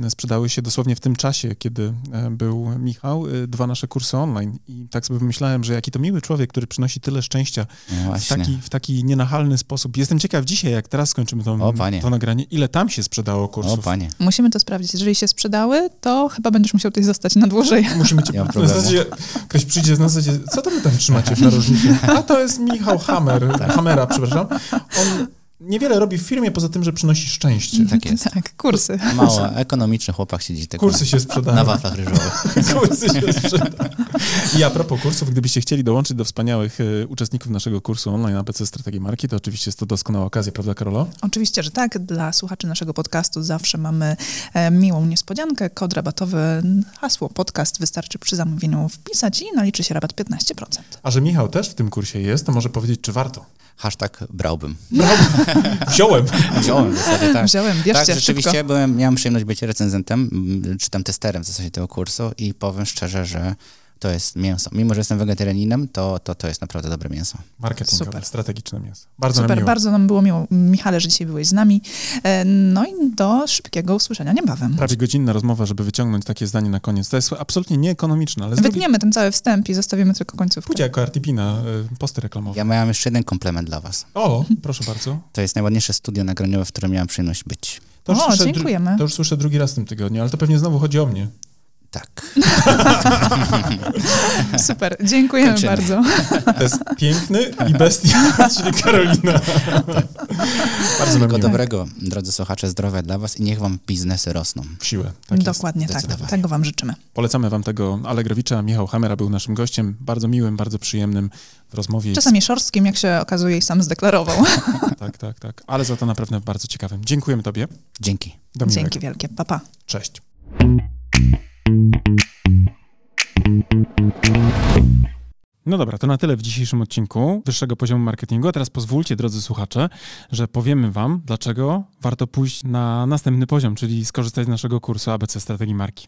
y, sprzedały się dosłownie w tym czasie, kiedy y, był Michał, dwa nasze kursy online. I tak sobie myślałem, że jaki to miły człowiek, który przynosi tyle szczęścia no w, taki, w taki nienachalny sposób. Jestem ciekaw dzisiaj, jak teraz skończymy to, to nagranie, ile tam się sprzedało kursów. O, panie. Musimy to sprawdzić. Jeżeli się sprzedały, to chyba będziesz musiał tutaj zostać na dłużej. [laughs] Musimy cię... Na zasadzie, ktoś przyjdzie na zasadzie, co to wy tam trzymacie w narożniku? A to jest Michał Hammer, tak. Hammera, przepraszam. On niewiele robi w firmie, poza tym, że przynosi szczęście. Tak jest. Tak, kursy. Mało, ekonomiczny chłopak siedzi tylko Kursy się sprzedają. Na waflach ryżowych. [laughs] kursy się sprzedają. I a propos kursów, gdybyście chcieli dołączyć do wspaniałych e, uczestników naszego kursu online ABC Strategii Marki, to oczywiście jest to doskonała okazja, prawda Karolo? Oczywiście, że tak. Dla słuchaczy naszego podcastu zawsze mamy e, miłą niespodziankę. Kod rabatowy, hasło podcast wystarczy przy zamówieniu wpisać i naliczy się rabat 15%. A że Michał też w tym kursie jest, to może powiedzieć, czy warto? Hashtag brałbym. brałbym. [laughs] Wziąłem. Wziąłem w zasadzie, tak. Wziąłem, bierzcie, Tak, rzeczywiście byłem, miałem przyjemność być recenzentem, czy tam testerem w zasadzie tego kursu i powiem szczerze, że to jest mięso. Mimo, że jestem wegetarianinem, to, to, to jest naprawdę dobre mięso. Marketingowe, Super. strategiczne mięso. Bardzo Super, nam bardzo nam było miło, Michale, że dzisiaj byłeś z nami. E, no i do szybkiego usłyszenia niebawem. Prawie godzinna rozmowa, żeby wyciągnąć takie zdanie na koniec. To jest absolutnie nieekonomiczne. Ale Wytniemy drugi... ten cały wstęp i zostawimy tylko końcówkę. Pójdzie jako RTP na y, posty reklamowe. Ja miałem jeszcze jeden komplement dla was. O, proszę bardzo. To jest najładniejsze studio nagraniowe, w którym miałem przyjemność być. To już, o, słyszę, dziękujemy. to już słyszę drugi raz w tym tygodniu, ale to pewnie znowu chodzi o mnie. Tak. [laughs] Super, dziękujemy Kończymy. bardzo. To jest piękny i bestia, czyli Karolina. Bardzo Wszystkiego dobrego, drodzy słuchacze, zdrowia dla was i niech wam biznesy rosną. W siłę. Tak Dokładnie tak. Tego wam życzymy. Polecamy wam tego Allegrowicza. Michał Hamera był naszym gościem. Bardzo miłym, bardzo przyjemnym w rozmowie. Czasami szorstkim, jak się okazuje i sam zdeklarował. [laughs] tak, tak, tak. Ale za to naprawdę bardzo ciekawym. Dziękujemy tobie. Dzięki. Dzięki wielkie. Papa. Pa. Cześć. No dobra, to na tyle w dzisiejszym odcinku wyższego poziomu marketingu. A teraz pozwólcie, drodzy słuchacze, że powiemy Wam, dlaczego warto pójść na następny poziom, czyli skorzystać z naszego kursu ABC Strategii Marki.